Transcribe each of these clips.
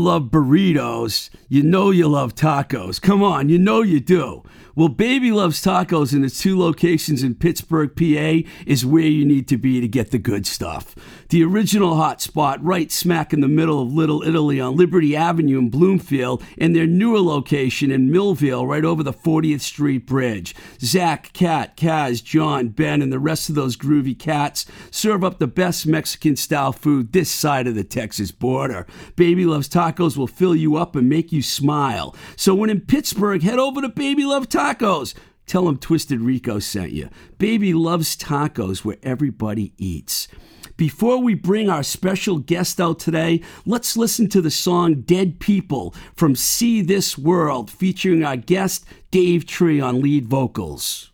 Love burritos. You know you love tacos. Come on, you know you do. Well, Baby Loves Tacos in its two locations in Pittsburgh, PA, is where you need to be to get the good stuff. The original hot spot, right smack in the middle of Little Italy on Liberty Avenue in Bloomfield, and their newer location in Millvale, right over the 40th Street Bridge. Zach, Kat, Kaz, John, Ben, and the rest of those groovy cats serve up the best Mexican style food this side of the Texas border. Baby Loves Tacos will fill you up and make you smile. So when in Pittsburgh, head over to Baby Love Tacos. Tell them Twisted Rico sent you. Baby loves tacos where everybody eats. Before we bring our special guest out today, let's listen to the song Dead People from See This World, featuring our guest Dave Tree on lead vocals.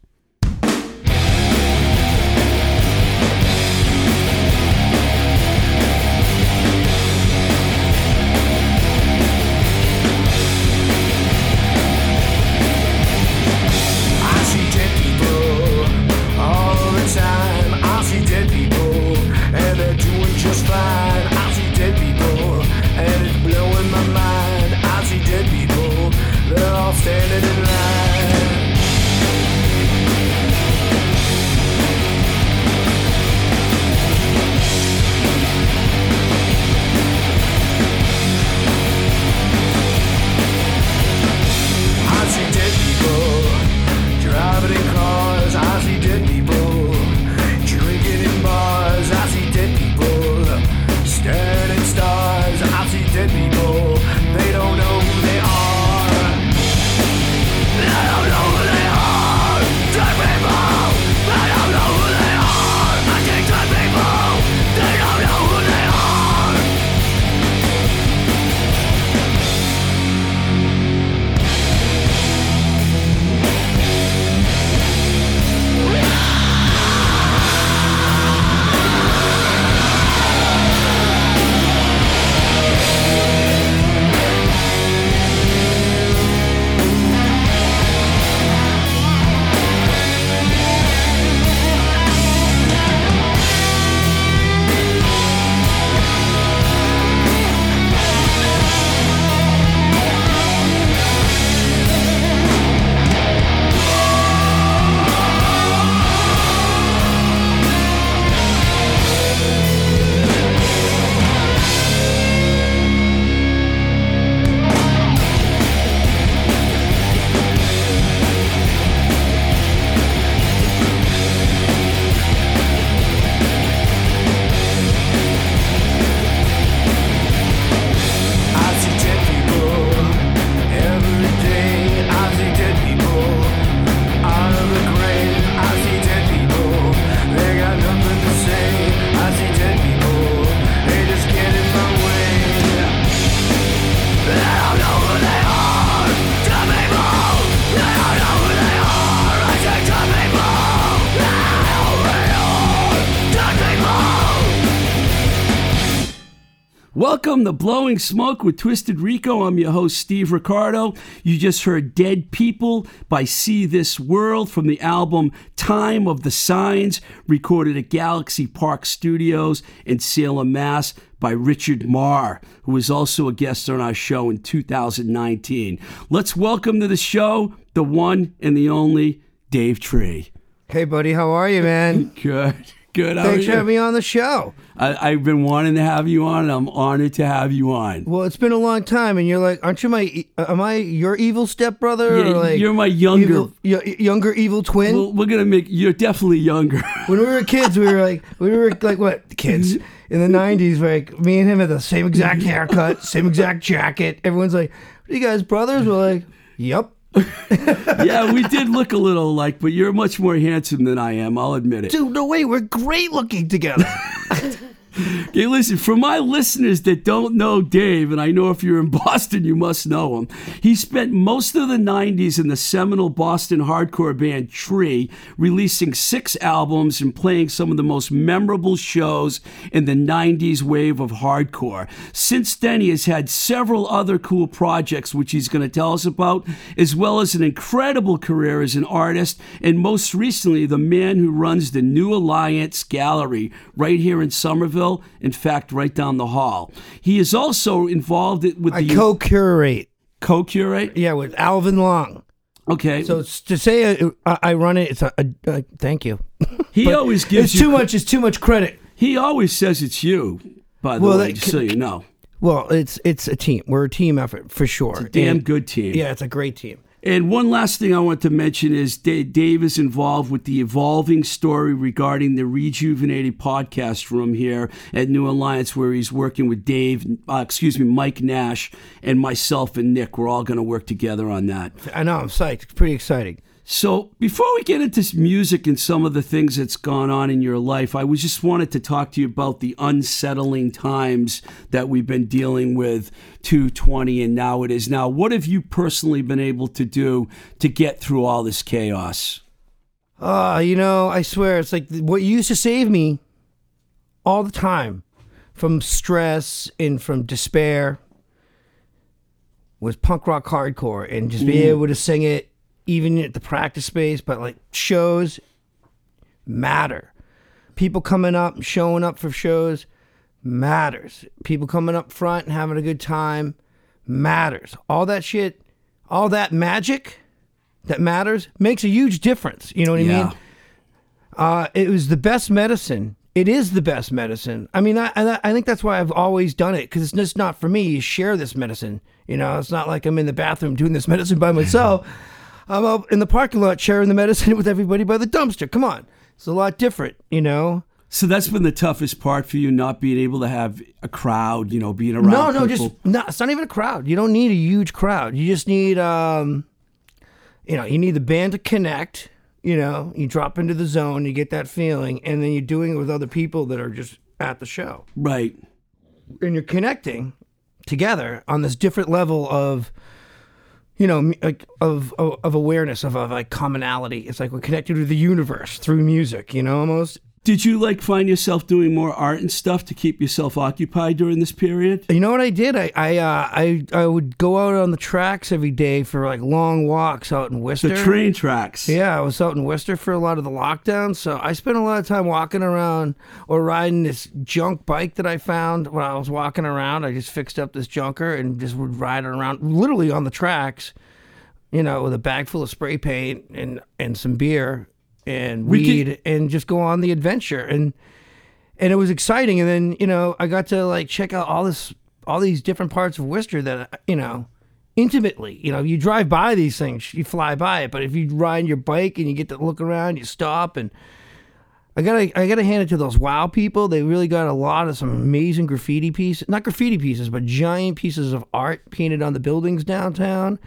Welcome to Blowing Smoke with Twisted Rico. I'm your host, Steve Ricardo. You just heard Dead People by See This World from the album Time of the Signs, recorded at Galaxy Park Studios in Salem, Mass. by Richard Marr, who was also a guest on our show in 2019. Let's welcome to the show the one and the only Dave Tree. Hey, buddy, how are you, man? Good. Good. Thanks for having me on the show. I, I've been wanting to have you on, and I'm honored to have you on. Well, it's been a long time, and you're like, aren't you my? Am I your evil stepbrother? Yeah, or like you're my younger- evil, y- younger evil twin. Well, we're gonna make you're definitely younger. when we were kids, we were like, we were like what kids in the '90s? Like me and him had the same exact haircut, same exact jacket. Everyone's like, "Are you guys brothers?" We're like, "Yep." Yeah, we did look a little alike, but you're much more handsome than I am. I'll admit it. Dude, no way, we're great looking together. Okay, listen, for my listeners that don't know Dave, and I know if you're in Boston, you must know him, he spent most of the 90s in the seminal Boston hardcore band Tree, releasing six albums and playing some of the most memorable shows in the 90s wave of hardcore. Since then, he has had several other cool projects, which he's going to tell us about, as well as an incredible career as an artist, and most recently, the man who runs the New Alliance Gallery right here in Somerville In fact, right down the hall. He is also involved with I the co-curate. co-curate. Yeah, with Alvin Long. Okay, So to say uh, I, I run it. It's a, a, a thank you. he always gives It's you too much. It's too much credit. He always says it's you. By the Well, way, that just so you know, Well, it's it's a team. We're a team effort for sure. A damn And- good team. Yeah, it's a great team. And one last thing I want to mention is Dave is involved with the evolving story regarding the rejuvenated podcast room here at New Alliance, where he's working with Dave, uh, excuse me, Mike Nash, and myself and Nick. We're all going to work together on that. I know. I'm psyched. It's pretty exciting. So before we get into music and some of the things that's gone on in your life, I was just wanted to talk to you about the unsettling times that we've been dealing with 220 and now it is now. What have you personally been able to do to get through all this chaos? Uh, you know, I swear, it's like what used to save me all the time from stress and from despair was punk rock hardcore and just be able to sing it even at the practice space, but like shows matter. People coming up showing up for shows matters. People coming up front and having a good time matters. All that shit, all that magic that matters makes a huge difference. You know what I mean? Uh, it was the best medicine. It is the best medicine. I mean, I, I, I think that's why I've always done it because it's just not for me. You share this medicine. You know, it's not like I'm in the bathroom doing this medicine by myself. I'm out in the parking lot sharing the medicine with everybody by the dumpster. Come on. It's a lot different, you know? So that's been the toughest part for you, not being able to have a crowd, you know, being around No, no, people. just no. It's not even a crowd. You don't need a huge crowd. You just need, um, you know, you need the band to connect. You know, you drop into the zone, you get that feeling, and then you're doing it with other people that are just at the show, right. and you're connecting together on this different level of, you know, like of of, of awareness of, of like commonality. It's like we're connected to the universe through music. You know, almost. Did you like find yourself doing more art and stuff to keep yourself occupied during this period? You know what I did? I I uh, I I would go out on the tracks every day for like long walks out in Worcester. The train tracks. Yeah, I was out in Worcester for a lot of the lockdown, so I spent a lot of time walking around or riding this junk bike that I found when I was walking around. I just fixed up this junker and just would ride it around, literally on the tracks, you know, with a bag full of spray paint and and some beer and We weed, could- and just go on the adventure and and it was exciting. And then you know, I got to like check out all this, all these different parts of Worcester that you know, intimately. You know, you drive by these things, you fly by it, but if you ride your bike and you get to look around, you stop and. I gotta, I gotta hand it to those wow people. They really got a lot of some amazing graffiti pieces, not graffiti pieces, but giant pieces of art painted on the buildings downtown.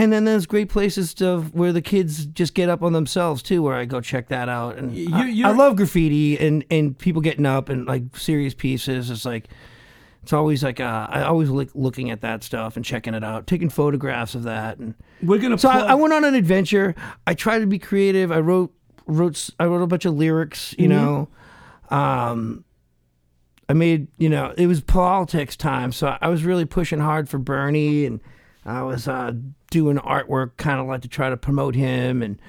And then there's great places to where the kids just get up on themselves too, where I go check that out. And You- I, you're- I love graffiti and and people getting up and like serious pieces. It's like it's always like uh, I always like looking at that stuff and checking it out, taking photographs of that. And We're gonna. so I, I went on an adventure. I tried to be creative. I wrote wrote I wrote a bunch of lyrics. You know, um, I made you know it was politics time, so I was really pushing hard for Bernie, and I was uh, doing artwork kind of like to try to promote him, and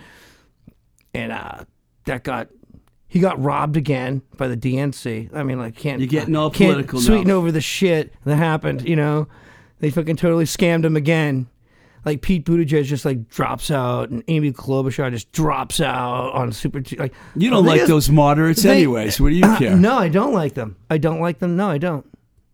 and uh, that got. He got robbed again by the DNC. I mean, like, can't You're getting all can't political now. sweeten over the shit that happened. You know, they fucking totally scammed him again like Pete Buttigieg just like drops out, and Amy Klobuchar just drops out on Super. T- like you don't like just- those moderates, they- anyways. What do you care? No, I don't like them. I don't like them. No, I don't.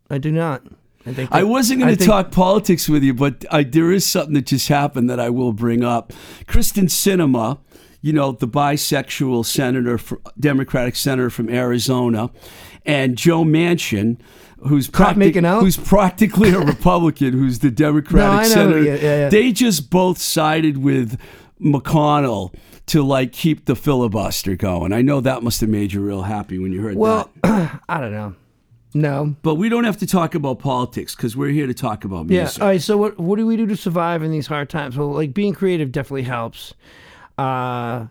I do not. I think I wasn't going to think- talk politics with you, but I, there is something that just happened that I will bring up. Kyrsten Sinema, you know, the bisexual senator, for, Democratic senator from Arizona, and Joe Manchin, who's out? who's practically a Republican, who's the Democratic No, senator. yeah, yeah, yeah. They just both sided with McConnell to like keep the filibuster going. I know that must have made you real happy when you heard Well, that. Well, I don't know. No. But we don't have to talk about politics because we're here to talk about music. Yeah. All right. So what what do we do to survive in these hard times? Well, like being creative definitely helps. Uh,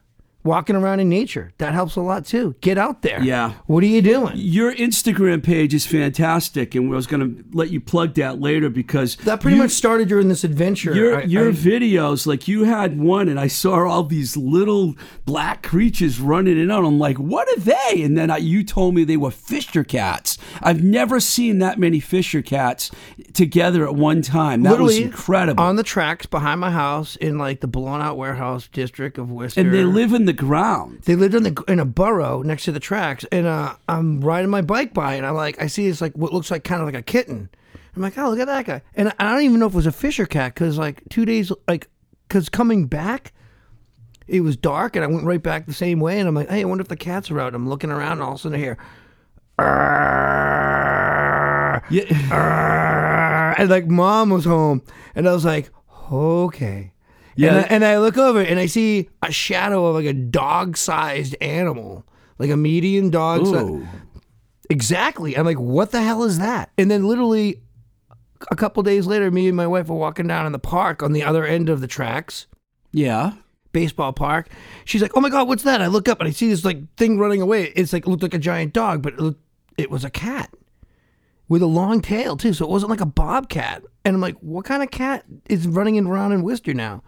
walking around in nature. That helps a lot too. Get out there. Yeah. What are you doing? Your Instagram page is fantastic, and I was going to let you plug that later because That pretty you- much started during this adventure. Your I- your I- videos, like you had one, and I saw all these little black creatures running in out. I'm like, what are they? And then I, you told me they were Fisher cats. I've never seen that many Fisher cats together at one time. That was incredible. on the tracks behind my house in like the blown out warehouse district of Worcester. and they live in the ground. They lived in the in a burrow next to the tracks, and uh, I'm riding my bike by, and I'm like, I see it's like what looks like kind of like a kitten. I'm like, oh, look at that guy, and I don't even know if it was a Fisher cat because like two days, like, because coming back, it was dark, and I went right back the same way, and I'm like, hey, I wonder if the cats are out. I'm looking around, and all of a sudden I hear. Yeah. and like mom was home, and I was like, okay. Yeah. And I, and I look over and I see a shadow of like a dog-sized animal, like a medium dog. Ooh. Exactly. I'm like, what the hell is that? And then literally a couple days later, me and my wife were walking down in the park on the other end of the tracks, Yeah. baseball park. She's like, oh my god, what's that? I look up and I see this like thing running away. It's like it looked like a giant dog, but it, looked, it was a cat with a long tail too. So it wasn't like a bobcat. And I'm like, what kind of cat is running around in Worcester now?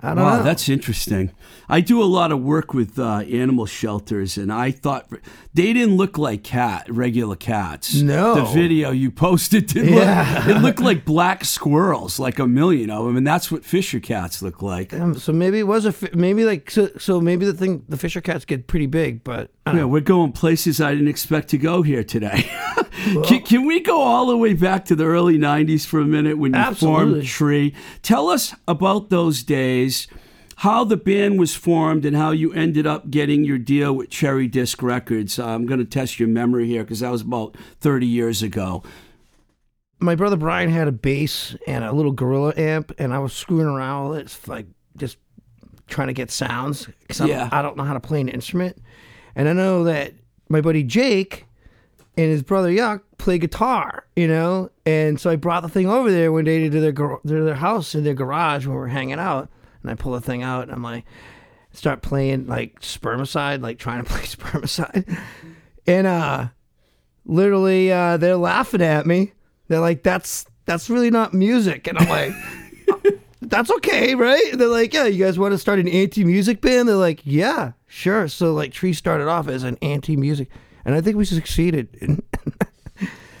I don't Wow, know. that's interesting. I do a lot of work with uh, animal shelters, and I thought they didn't look like cat, regular cats. No. the video you posted did Yeah. look, it looked like black squirrels, like a million of them, and that's what Fisher cats look like. Um, so maybe it was a maybe like so, so maybe the thing the Fisher cats get pretty big, but I don't Yeah, we're going places I didn't expect to go here today. can, can we go all the way back to the early 90s for a minute when you Absolutely. formed Tree? Tell us about those days, how the band was formed, and how you ended up getting your deal with Cherry Disc Records. Uh, I'm going to test your memory here because that was about 30 years ago. my brother Brian had a bass and a little gorilla amp, and I was screwing around with it, it's like just trying to get sounds because Yeah. I don't know how to play an instrument. And I know that my buddy Jake and his brother Yuck play guitar, you know. And so I brought the thing over there one day to their gar- to their house in their garage when we were hanging out, and I pull the thing out and I'm like, start playing like spermicide, like trying to play spermicide, and uh literally uh, they're laughing at me. They're like, "That's that's really not music," and I'm like, "That's okay, right?" They're like, "Yeah, you guys want to start an anti-music band?" They're like, "Yeah, sure." So like, Tree started off as an anti-music, and I think we succeeded. in-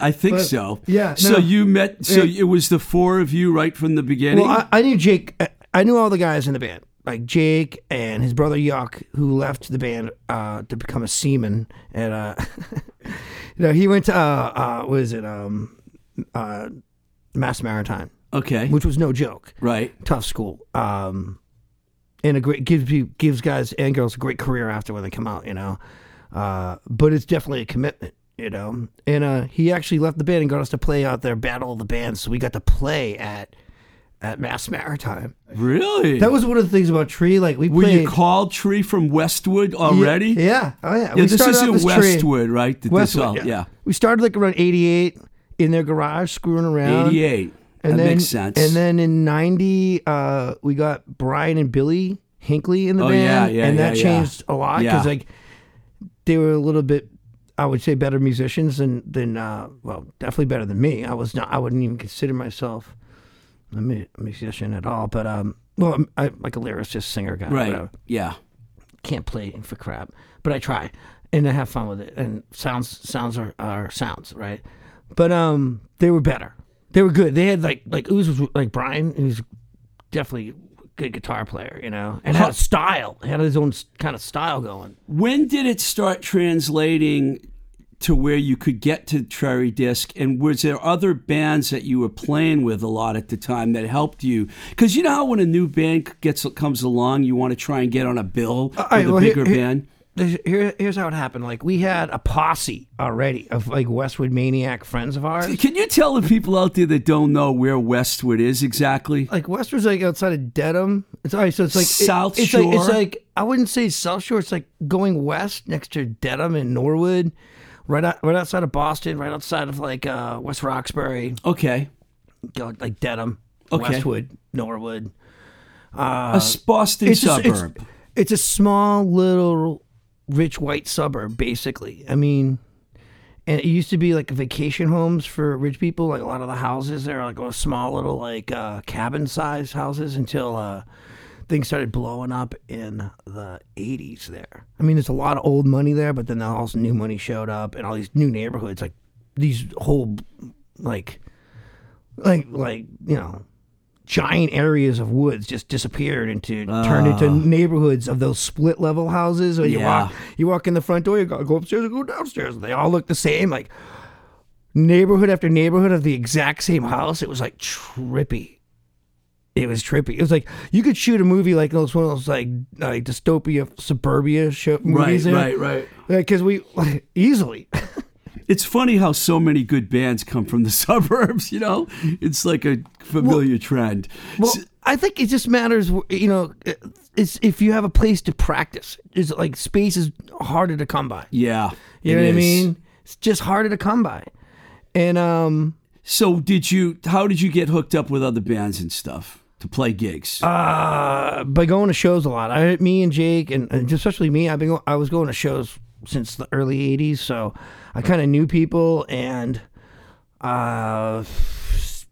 I think But- so. yeah, So no. you met, so Yeah. it was the four of you right from the beginning? well, I, I knew Jake. I- I knew all the guys in the band, like Jake and his brother Yuck, who left the band uh, to become a seaman. And uh, you know, he went to uh, uh, what is it, um, uh, Mass Maritime, okay. which was no joke. Right. tough school. Um, and a great gives you- gives guys and girls a great career after when they come out, you know. Uh, but it's definitely a commitment, you know. And uh, he actually left the band and got us to play out there Battle of the Bands, so we got to play at at Mass Maritime. Really? That was one of the things about Tree. Like we Were played you called Tree from Westwood already? Yeah, oh yeah. Yeah, we this is in as Tree. Westwood, right? This Westwood, all- yeah. yeah. We started like around '88 in their garage, screwing around. 88. And that then, makes sense. And then in '90, uh, we got Brian and Billy Hinkley in the Oh, band, yeah, yeah, and that yeah, yeah. changed a lot because Yeah. like they were a little bit, I would say, better musicians than than uh, well, definitely better than me. I was not. I wouldn't even consider myself a musician at all. But um, well, I'm, I, like a lyricist, singer guy, right. whatever. Yeah. Can't play for crap, but I try and I have fun with it. And sounds sounds are, are sounds, right? But um, they were better. They were good. They had like like Ooze was like Brian. who's definitely good guitar player, you know, and had a style. Had his own kind of style going. When did it start translating to where you could get to Cherry Disc? And was there other bands that you were playing with a lot at the time that helped you? Because you know how when a new band gets comes along, you want to try and get on a bill with right, a well, here- bigger here- band. Here, here's how it happened. Like we had a posse already of like Westwood Maniac friends of ours. Can you tell the people out there that don't know where Westwood is exactly? like Westwood's like outside of Dedham. It's all right, so it's like it- South it's Like, it's like I wouldn't say South Shore. It's like going west next to Dedham and Norwood, right out, right outside of Boston, right outside of like uh, West Roxbury, Okay. go like Dedham, Okay. Westwood, Norwood. a s- Boston it's just- it's- suburb. it's a small little rich white suburb, basically. I mean, and it used to be like vacation homes for rich people. Like a lot of the houses there are like a small little like uh, cabin sized houses until uh, things started blowing up in the 80s there. I mean, there's a lot of old money there, but then all this new money showed up and all these new neighborhoods, like these whole like like like you know giant areas of woods just disappeared into turned into neighborhoods of those split level houses. Where you Yeah. walk you walk in the front door, you gotta go upstairs and go downstairs. They all look the same, like neighborhood after neighborhood of the exact same house. It was like trippy. It was trippy. It was like you could shoot a movie like those one of those like like dystopia suburbia show Right, movies. there. right, right. Because we easily. It's funny how so many good bands come from the suburbs, you know? It's like a familiar trend. Well, S- I think it just matters, you know, it's if you have a place to practice. It's like space is harder to come by. yeah. You know what I mean? It's just harder to come by. And um So did you how did you get hooked up with other bands and stuff to play gigs? uh by going to shows a lot. I me and Jake and, and especially me, I've been go- I was going to shows since the early 80s, so I kind of knew people and uh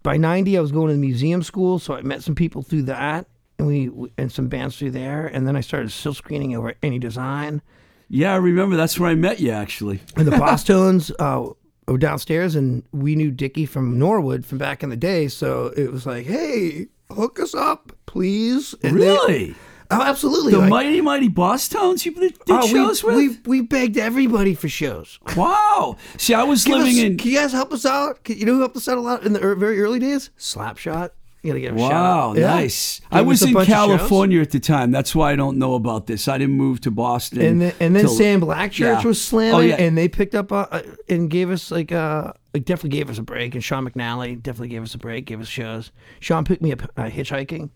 by 90 I was going to the museum school, so I met some people through that. And we and some bands through there, and then I started still screening over any design. yeah, I remember that's where I met you actually. And the Bosstones uh, were downstairs, and we knew Dickie from Norwood from back in the day. So it was like, hey, hook us up, please. And they- Really? Oh, absolutely. The like, mighty mighty Bosstones you did oh, shows we, with? we we begged everybody for shows. wow. See, I was living us- in Can you guys help us out? Can, you know who helped us out a lot in the very early days? Slapshot. You gotta give a Wow. Yeah. nice. Gave I was in bunch of shows. California at the time. That's why I don't know about this. I didn't move to Boston. And then, and then till- Sam Black Church Yeah. was slamming, Oh, yeah. and they picked up uh, uh, and gave us like uh like definitely gave us a break. And Sean McNally definitely gave us a break, gave us shows. Sean picked me up uh, hitchhiking.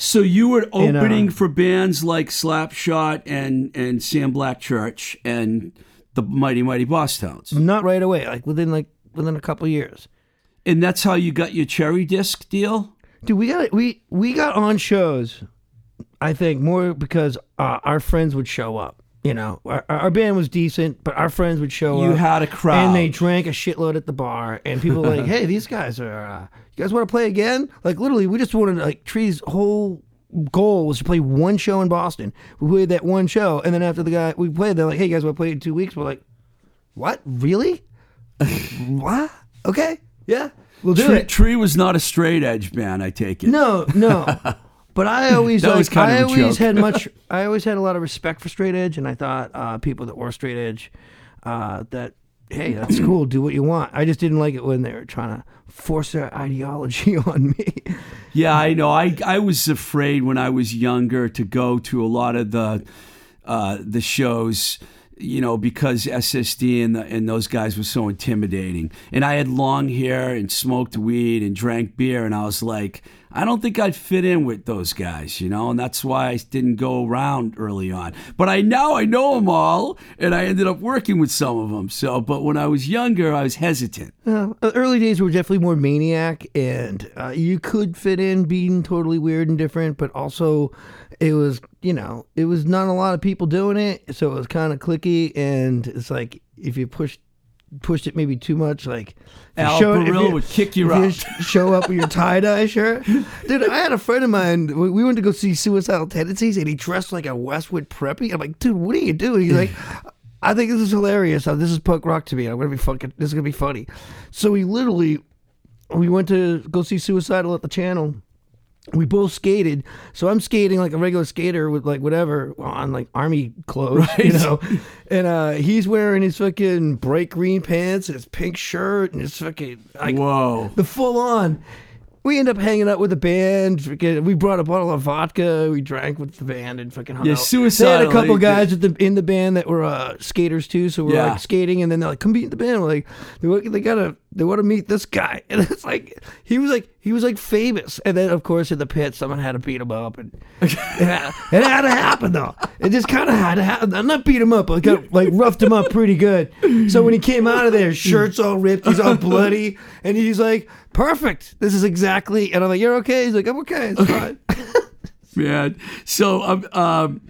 So you were And, uh, opening for bands like Slapshot and and Sam Black Church and the Mighty Mighty Bosstones. Not right away, like within like within a couple years. And that's how you got your cherry disc deal? Dude, we got we we got on shows. I think more because uh, our friends would show up. You know, our, our band was decent, but our friends would show You up. had a crowd. and they drank a shitload at the bar. And people were like, "Hey, these guys are. Uh, you guys want to play again?" Like literally, we just wanted like Tree's whole goal was to play one show in Boston. We played that one show, and then after the guy we played, they're like, "Hey, you guys want to play in two weeks?" We're like, "What? Really? what? Okay, yeah, we'll do Tree, it." Tree was not a straight edge band, I take it. No, no. But I always That like, kind I of a always joke. had much I always had a lot of respect for straight edge and I thought uh, people that were straight edge uh, that hey, that's cool, do what you want. I just didn't like it when they were trying to force their ideology on me. Yeah, I know. I I was afraid when I was younger to go to a lot of the uh, the shows, you know, because SSD and the, and those guys were so intimidating. And I had long hair and smoked weed and drank beer, and I was like, I don't think I'd fit in with those guys, you know, and that's why I didn't go around early on. But I now I know them all, and I ended up working with some of them. So, but when I was younger, I was hesitant. Uh, early days were definitely more maniac, and uh, you could fit in being totally weird and different, but also it was, you know, it was not a lot of people doing it, so it was kind of clicky, and it's like if you pushed pushed it maybe too much, like Al show- if Barile you- would kick you out. show up with your tie dye shirt, dude. I had a friend of mine. We we went to go see Suicidal Tendencies, and he dressed like a Westwood preppy. I'm like, dude, what are you doing? He's like. I think this is hilarious. This is punk rock to me. I'm gonna be fucking. This is gonna be funny. So we literally, we went to go see Suicidal at the channel. We both skated. So I'm skating like a regular skater with like whatever on like army clothes, you know. And uh he's wearing his fucking bright green pants and his pink shirt and his fucking like Whoa. the full on. We end up hanging out with the band. We brought a bottle of vodka. We drank with the band and fucking hung Yeah, out. They had a couple guys at the, in the band that were uh, skaters too. So we're Yeah. like skating, and then they're like, "Come in the band." We're like, they, they gotta, they want to meet this guy, and it's like he was like he was like famous. And then of course in the pit, someone had to beat him up, and it, had, it had to happen though. It just kind of had to happen. I'm not beat him up, but got, like roughed him up pretty good. So when he came out of there, shirt's all ripped, he's all bloody, and he's like, "Perfect, this is exactly." And I'm like, "You're okay?" He's like, "I'm okay, it's fine." man. So um, um,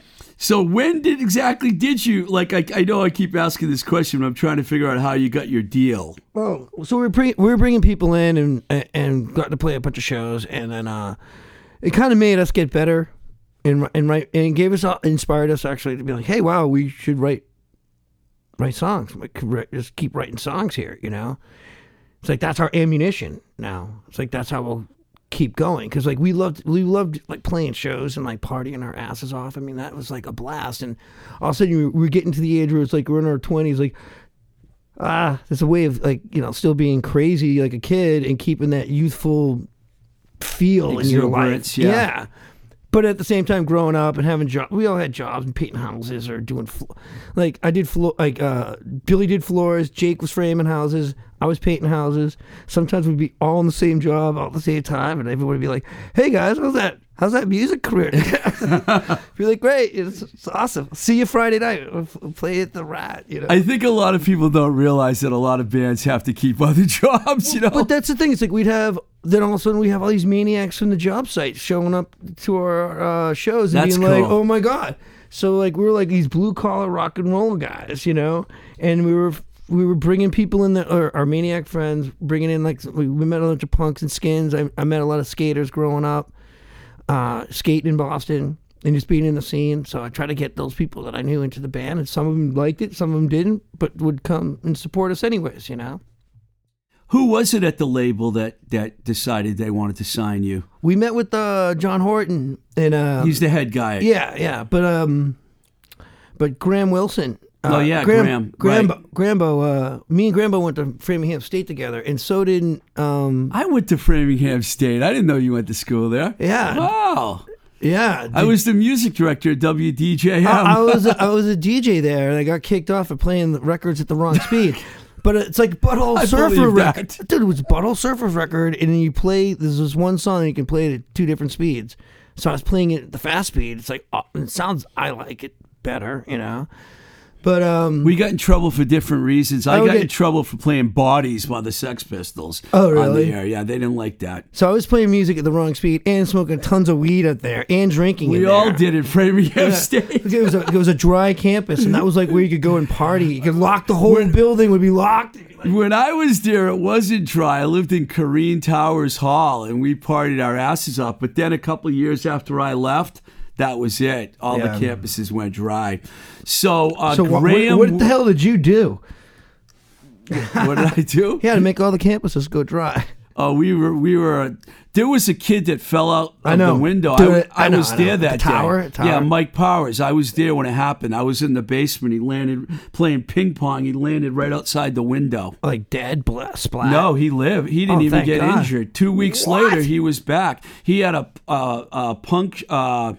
So when did exactly did you like? I, I know I keep asking this question, but I'm trying to figure out how you got your deal. Oh, so we're we were bringing people in and and got to play a bunch of shows, and then uh, it kind of made us get better, and and right and gave us all, inspired us actually to be like, hey, wow, we should write write songs, like, just keep writing songs here, you know. It's like that's our ammunition now. It's like that's how we'll keep going because like we loved we loved like playing shows and like partying our asses off. I mean that was like a blast. And all of a sudden we're getting to the age where it's like we're in our twenties, like ah, there's a way of like you know still being crazy like a kid and keeping that youthful feel in your life. Yeah. yeah. But at the same time, growing up and having jobs, we all had jobs and painting houses or doing, flo- like I did, flo- like uh, Billy did floors, Jake was framing houses, I was painting houses. Sometimes we'd be all in the same job all at the same time, and everyone would be like, "Hey guys, how's that? How's that music career?" be like, "Great, it's, it's awesome. See you Friday night. We'll play at the Rat." You know. I think a lot of people don't realize that a lot of bands have to keep other jobs. You know, But that's the thing. It's like we'd have then all of a sudden we have all these maniacs from the job site showing up to our uh, shows and That's being like, cool. "Oh my god!" So like we were like these blue collar rock and roll guys, you know, and we were we were bringing people in the or our maniac friends, bringing in like we, we met a bunch of punks and skins. I, I met a lot of skaters growing up, uh, skating in Boston. And just being in the scene, so I tried to get those people that I knew into the band, and some of them liked it, some of them didn't, but would come and support us anyways, you know. who was it at the label that that decided they wanted to sign you? We met with uh, John Horton and uh, He's the head guy. yeah, yeah, but um, but Graham Wilson. Uh, Oh, yeah, Graham, Graham, right. Grambo. Uh, me and Grambo went to Framingham State together, and so did um, I went to Framingham State. I didn't know you went to school there. yeah, Wow. yeah. I was the music director at WDJM. I, I was a, I was a DJ there, and I got kicked off for playing records at the wrong speed. But it's like Butthole I Surfer record, that. dude. It was Butthole Surfer's record, and then you play. There's this one song and you can play it at two different speeds. So I was playing it at the fast speed. It's like oh, it sounds. I like it better, you know. But um, we got in trouble for different reasons. I got in trouble for playing Bodies by the Sex Pistols. Oh, On really? the air. Yeah, they didn't like that. So I was playing music at the wrong speed and smoking tons of weed up there and drinking. We all there. did at Framingham Yeah. State. It was a it was a dry campus, and that was like where you could go and party. You could lock the whole building would be locked. When I was there, it wasn't dry. I lived in Kareen Towers Hall, and we partied our asses off. But then a couple of years after I left, that was it. All Yeah. the campuses went dry. So, uh, So what, Graham, what, what the hell did you do? what did I do? You had to make all the campuses go dry. Oh, we were we were. There was a kid that fell out of I know. the window. Dude, I, I I know, was I there that the tower? day. Tower? Yeah, Mike Powers. I was there when it happened. I was in the basement. He landed playing ping pong. He landed right outside the window. Like dead, splat. No, he lived. He didn't Oh, even get God. injured. Two weeks What? later, he was back. He had a uh, a punk. Uh,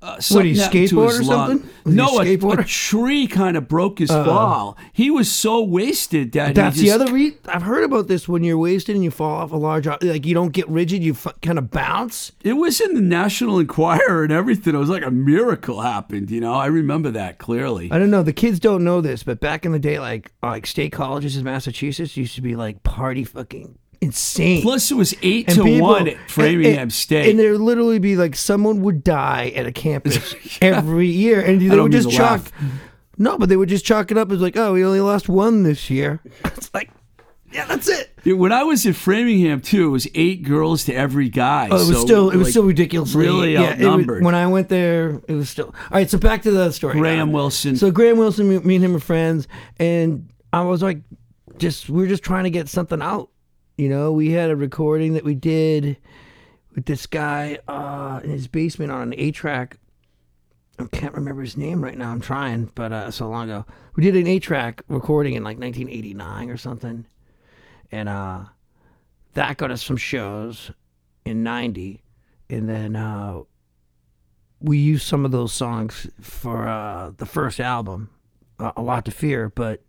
uh, What, he skateboard or something? Was No, a a, tree kind of broke his fall. He was so wasted that That's he the other re I've heard about this. When you're wasted and you fall off a large, like you don't get rigid, you f- kind of bounce. It was in the National Enquirer and everything. It was like a miracle happened. You know, I remember that clearly. I don't know. The kids don't know this, but back in the day, like like state colleges in Massachusetts used to be like party fucking insane. Plus, it was eight And to people- one at Framingham State. And there'd literally be like someone would die at a campus every year, and they would just chalk. laugh. No, but they would just chalk it up as like, oh, we only lost one this year. It's like, yeah, that's it. Yeah, when I was at Framingham too, it was eight girls to every guy. Oh, it was So, still, it was like, still ridiculously really yeah, it was- when I went there, it was still. All right, so back to the story. Graham. Wilson. So Graham Wilson, me, me and him are friends, and I was like, just we're just trying to get something out. You know, we had a recording that we did with this guy uh, in his basement on an eight track. I can't remember his name right now. I'm trying, but uh, so long ago. We did an eight track recording in like 1989 or something, and uh, that got us some shows in '90, and then uh, we used some of those songs for uh, the first album, A Lot to Fear, but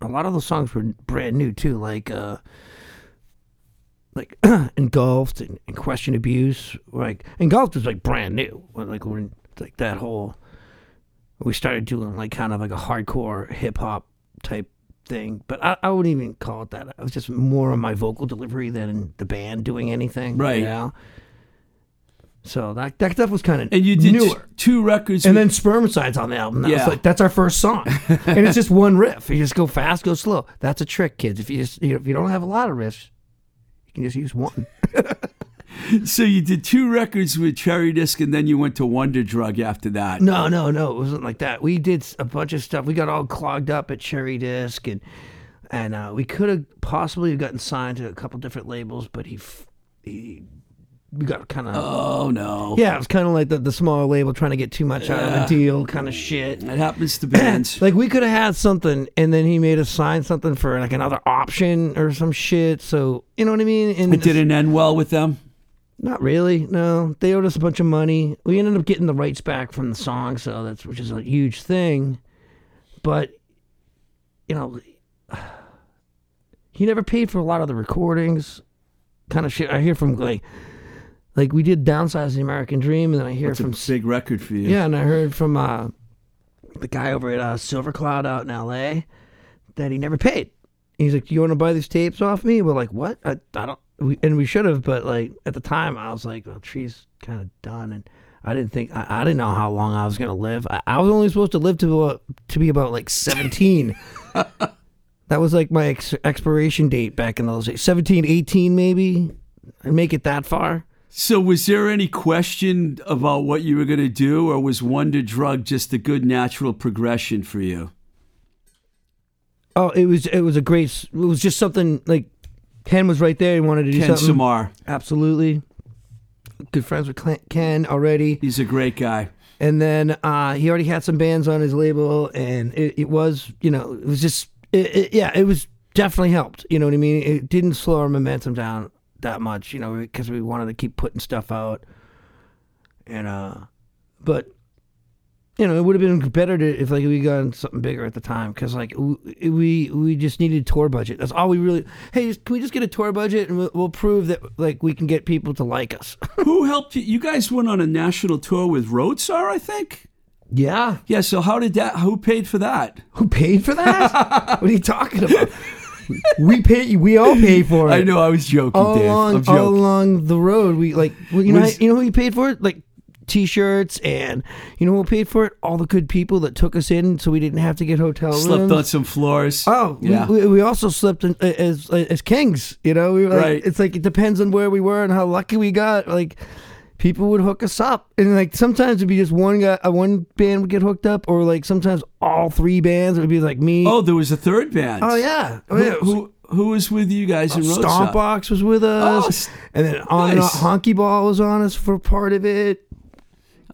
a lot of those songs were brand new too, like uh, like Engulfed and, and Question Abuse. Like Engulfed was like brand new, like when like that whole we started doing like kind of like a hardcore hip hop type thing, but I, I wouldn't even call it that. It was just more on my vocal delivery than the band doing anything, Right. You know? So that that stuff was kind of And you did t- two records. and with- then Spermicide's on the album. Yeah. like that's our first song, and it's just one riff. You just go fast, go slow. That's a trick, kids. If you just you know, if you don't have a lot of riffs, you can just use one. so you did two records with Cherry Disc, and then you went to Wonder Drug after that. No, no, no. It wasn't like that. We did a bunch of stuff. We got all clogged up at Cherry Disc, and and uh, we could have possibly gotten signed to a couple different labels, but he f- he we got kind of Oh no. yeah. It was kind of like the the smaller label trying to get too much out of the deal, kind of shit. That happens to bands. Like we could have had something, and then he made us sign something for like another option or some shit. So you know what I mean? And it didn't end well with them. Not really. No, they owed us a bunch of money. We ended up getting the rights back from the song, so that's which is a huge thing. But you know, he never paid for a lot of the recordings, kind of shit. I hear from like, like we did downsize the American Dream, and then I hear a from big record for you. yeah, and I heard from uh, the guy over at uh, Silver Cloud out in L.A. that he never paid. He's like, "Do "You want to buy these tapes off me?" We're like, "What? I, I don't." We, and we should have, but like at the time, I was like, "Well, tree's kind of done," and I didn't think I, I didn't know how long I was gonna live. I, I was only supposed to live to about, to be about like seventeen. that was like my ex- expiration date back in those days, 17, 18 maybe. And make it that far. So was there any question about what you were going to do, or was Wonder Drug just a good natural progression for you? Oh, it was it was a great. It was just something like Ken was right there. He wanted to do Ken something. Samar, Absolutely. Good friends with Cl- Ken already, he's a great guy. and then uh, he already had some bands on his label, and it, it was you know it was just it, it, yeah it was definitely helped. You know what I mean? It didn't slow our momentum down that much. You know because we wanted to keep putting stuff out, and uh, but you know, it would have been better to if like we got something bigger at the time because like we we just needed tour budget. That's all we really. Hey, just- can we just get a tour budget and we'll, we'll prove that like we can get people to like us? Who helped you? You guys went on a national tour with Roadsaw, I think. yeah. Yeah. So how did that? Who paid for that? Who paid for that? what are you talking about? We pay. We all pay for it. I know. I was joking, All Dave. I'm along, all along the road, we like well, you know Was- you know who we paid for it like. T-shirts and you know what paid for it? All the good people that took us in, so we didn't have to get hotel Slept rooms. on some floors. Oh, yeah. we, we, we also slept in, as as kings. You know, we were like, Right. it's like it depends on where we were and how lucky we got. Like people would hook us up, and like sometimes it'd be just one guy, uh, one band would get hooked up, or like sometimes all three bands It would be like me. oh, there was a third band. Oh, yeah, oh, Who, yeah. who, who was with you guys in Roadsaw? Stompbox was with Oh, us, s- and then on and nice. on, Honky Ball was on us for part of it.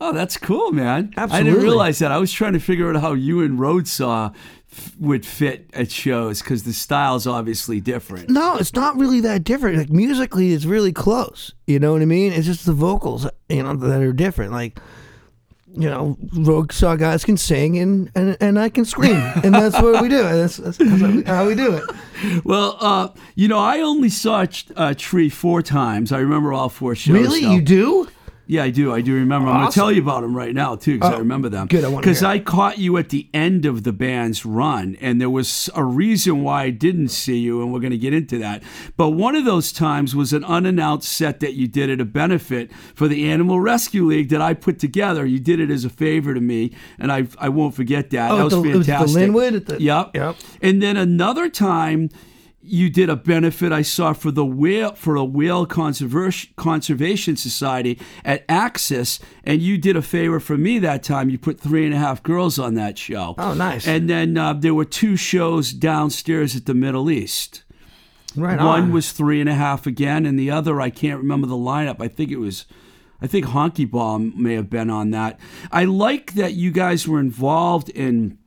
Oh, that's cool, man. I didn't realize that. I was trying to figure out how you and Roadsaw f- would fit at shows because the style's obviously different. No, it's not really that different. Like musically, it's really close. You know what I mean? It's just the vocals, you know, that are different. Like, you know, Roadsaw guys can sing and, and, and I can scream, and that's what we do. That's, that's how we do it. Well, uh, you know, I only saw uh, Tree four times. I remember all four shows. Really, you do? Yeah, I do. I do remember. I'm going to tell you about them right now too, because I Oh, remember them. good, I Because. I caught you at the end of the band's run, and there was a reason why I didn't see you, and we're going to get into that. But one of those times was an unannounced set that you did at a benefit for the Animal Rescue League that I put together. You did it as a favor to me, and I I won't forget that. Oh, that was the- it was the. Linwood at the- Yep. Yep. And then another time you did a benefit I saw for the whale for a whale conservation conservation society at Axis, and you did a favor for me that time. You put three and a half girls on that show. Oh, nice. And then uh, there were two shows downstairs at the Middle East. Right One on. was three and a half again, and the other I can't remember the lineup. I think it was. I think Honky Ball may have been on that. I like that you guys were involved in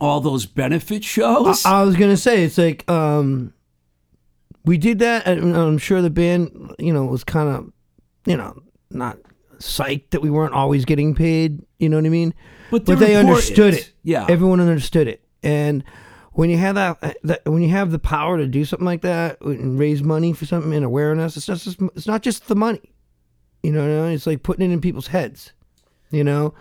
all those benefit shows. I was gonna say it's like um, we did that, and I'm sure the band, you know, was kind of, you know, not psyched that we weren't always getting paid. You know what I mean? But but they're understood it. Yeah. everyone understood it, and when you have that, that when you have the power to do something like that and raise money for something and awareness, it's just it's not just the money. You know, I mean? it's like putting it in people's heads. You know,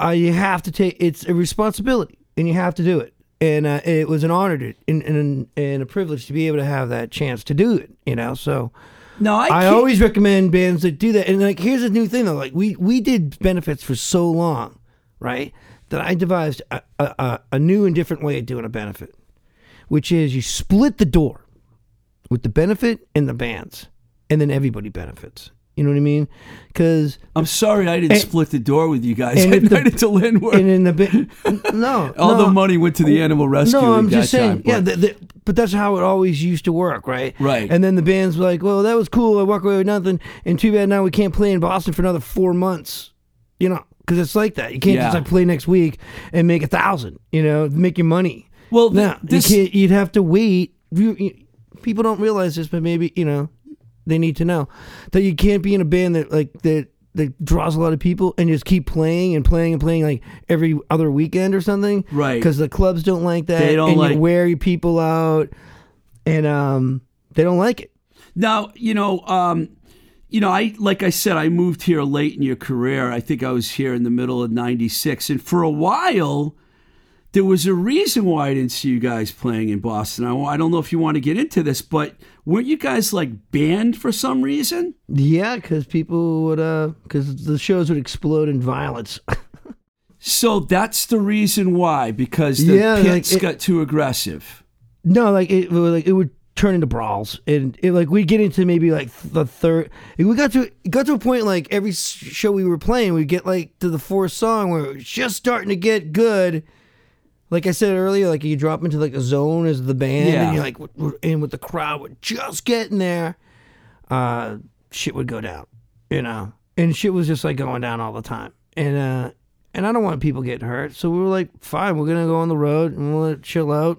uh, you have to take it's a responsibility and you have to do it and uh, it was an honor to, and, and, and a privilege to be able to have that chance to do it you know so No, I I always recommend bands that do that. And like, here's a new thing though. Like, we we did benefits for so long, right? That I devised a, a, a- a new and different way of doing a benefit, which is you split the door with the benefit and the bands, and then everybody benefits. You know what I mean? Because I'm sorry I didn't And- split the door with you guys and at if the- night at the Linwood. and in the ba- no, All no, the money went to the animal rescue. No, I'm just saying. time, yeah, but- the, the, but that's how it always used to work, right? Right. And then the band's were like, "Well, that was cool. I walk away with nothing, and too bad now we can't play in Boston for another four months." You know, because it's like that. You can't just like play next week and make a thousand. You know, make your money. Well, now this- you. You'd have to wait. You, you, people don't realize this, but maybe you know, they need to know that you can't be in a band that like that that draws a lot of people and just keep playing and playing and playing like every other weekend or something. Right. Because the clubs don't like that. They don't and like- you wear your people out, and um, they don't like it. Now, you know, um, you know, I like I said, I moved here late in your career. I think I was here in the middle of '96, and for a while, there was a reason why I didn't see you guys playing in Boston. I, I don't know if you want to get into this, but weren't you guys like banned for some reason? Yeah, because people would, uh, because the shows would explode in violence. So that's the reason why, because the Yeah, like, pits it- got too aggressive. No, like it, would- like it would turn into brawls, and it, like we'd get into maybe like the third. We got to it got to a point like every show we were playing, we'd get like to the fourth song where it was just starting to get good. Like I said earlier, like you drop into like a zone as the band, Yeah. and you're like, we're in with the crowd, we're just getting there. Uh, shit would go down, you know, and shit was just like going down all the time, and uh, and I don't want people getting hurt, so we were like, fine, we're gonna go on the road and we'll chill out.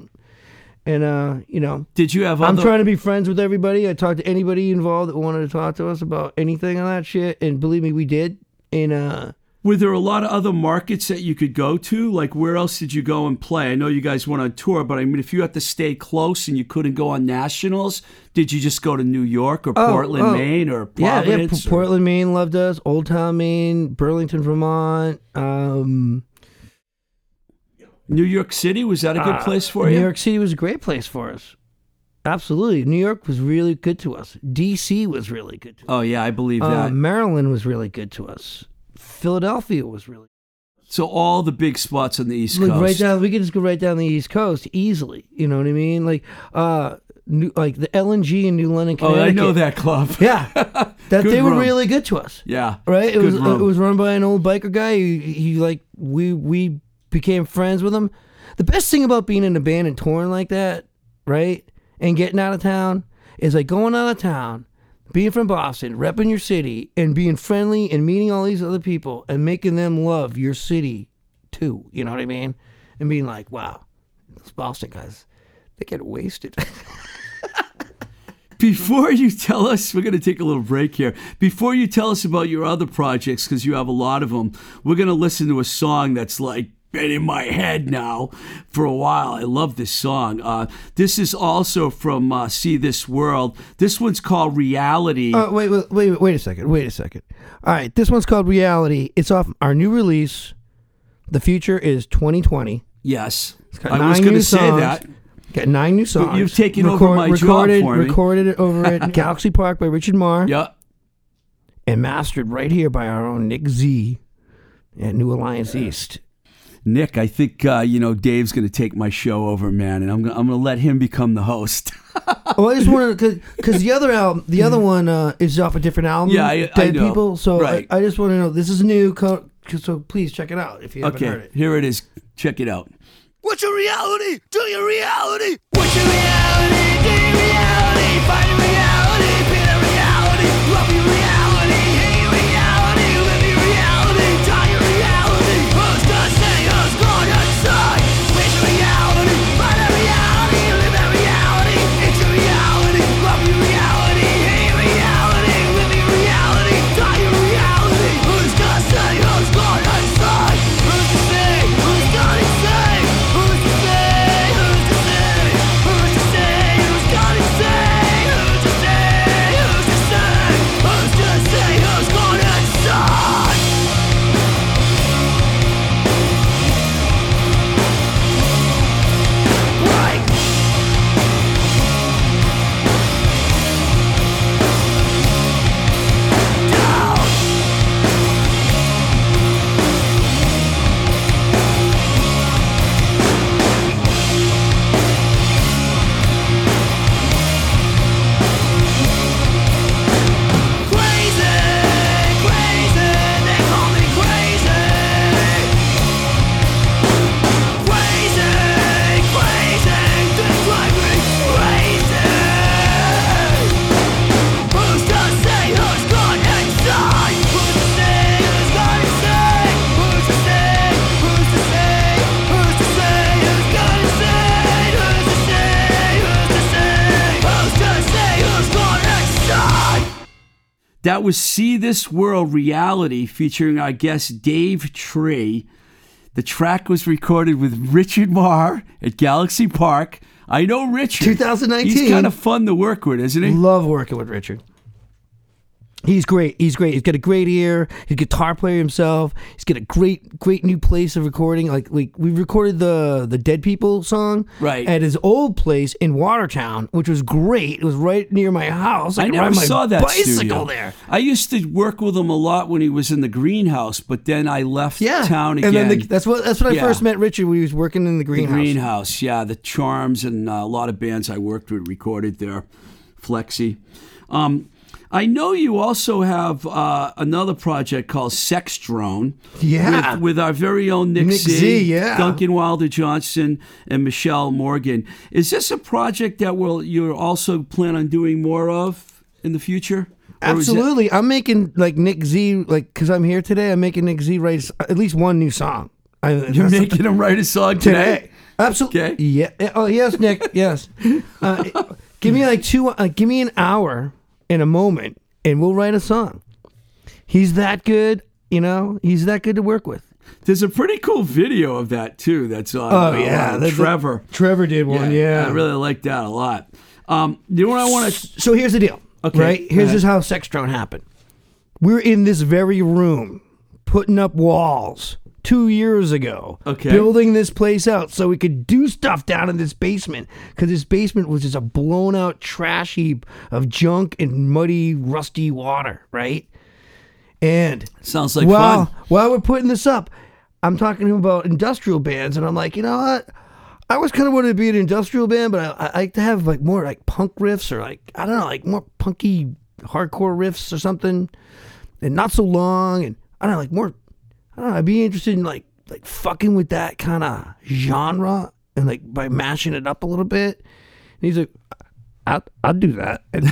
And uh, you know, Did you have? I'm other- trying to be friends with everybody. I talked to anybody involved that wanted to talk to us about anything on that shit, and believe me, we did. And uh, Were there a lot of other markets that you could go to? Like, where else did you go and play? I know you guys went on tour, but I mean, if you had to stay close and you couldn't go on nationals, did you just go to New York or Portland, oh. Maine, or yeah, yeah, P- or- Portland, Maine loved us. Old Town, Maine, Burlington, Vermont. Um, New York City was that a good uh, place for New you? York City was a great place for us. Absolutely, New York was really good to us. D.C. was really good to us. Oh yeah, I believe Uh, that. Maryland was really good to us. Philadelphia was really so all the big spots on the East like Coast. right down. We could just go right down the East Coast easily. You know what I mean? Like, uh, new, like the LNG in New London, oh. I know that club. Yeah, that they were really good to us. Yeah, Right? It Good was it was run by an old biker guy. He, he like we we became friends with him. The best thing about being in a band and touring like that, right, and getting out of town is like going out of town, being from Boston, repping your city, and being friendly and meeting all these other people and making them love your city too. You know what I mean? And being like, wow, those Boston guys, they get wasted. Before you tell us, we're going to take a little break here. Before you tell us about your other projects, because you have a lot of them, we're going to listen to a song that's like been in my head now for a while. I love this song. Uh, this is also from uh, See This World. This one's called Reality. Uh, wait, wait, wait, wait a second. Wait a second. All right, this one's called Reality. It's off our new release. The future is 2020. yes, I was going to say that. Got nine new songs. you've taken over my job recorded, for me. Recorded it over at Galaxy Park by Richard Marr Yeah. and mastered right here by our own Nick Z at New Alliance East. Nick, I think uh, you know Dave's going to take my show over, man, and I'm gonna, I'm going to let him become the host. Oh, I just wanted to, because the other album, the other one uh, is off a different album. Yeah, I- I know. People. So Right. I, I just want to know this is new. Co- so please check it out if you haven't heard okay, it. here it is. Check it out. What's your reality? Do your reality? What's your reality? Do your reality? Find That was See This World Reality featuring our guest Dave Tree. The track was recorded with Richard Marr at Galaxy Park. I know Richard. 2019. He's kind of fun to work with, isn't he? Love working with Richard. He's great. He's great. He's got a great ear. He's a guitar player himself. He's got a great, great new place of recording. Like we we recorded the the Dead People song Right. at his old place in Watertown, which was great. It was right near my house. I could never saw that bicycle studio. there. I used to work with him a lot when he was in the greenhouse, but then I left Yeah, town again. And then the, that's what that's what I first met Richard. when he was working in the greenhouse. The greenhouse. greenhouse, yeah, the Charms and uh, a lot of bands I worked with recorded there. Flexi. Um, I know you also have uh, another project called Sex Drone. Yeah. With, with our very own Nick, Nick Z, yeah. Duncan Wilder Johnson, and Michelle Morgan. Is this a project that will you also plan on doing more of in the future? Or Absolutely. I'm making like Nick Z, like because I'm here today. I'm making Nick Z write at least one new song. I, You're making him write a song today. today. Absolutely. Okay. Yeah. Oh yes, Nick. Yes. Uh, give me like two. Uh, give me an hour in a moment, and we'll write a song. He's that good. You know, he's that good to work with. There's a pretty cool video of that too. That's on. Oh, uh, yeah, on the- the- Trevor. Trevor did one. Yeah. I really like that a lot. Um, you know what I want to? So here's the deal. Okay, Right. Here's just how Sex Drone happened. We're in this very room, putting up walls two years ago. Okay. Building this place out so we could do stuff down in this basement because this basement was just a blown out trash heap of junk and muddy, rusty water. Right. And Sounds like while fun. while we're putting this up, I'm talking to him about industrial bands, and I'm like, you know what? I always kind of wanted to be an industrial band, but I, I like to have like more like punk riffs or like I don't know, like more punky hardcore riffs or something, and not so long, and I don't know, like more. I don't know. I'd be interested in like like fucking with that kind of genre and like by mashing it up a little bit. And he's like, I'll, I'll do that. And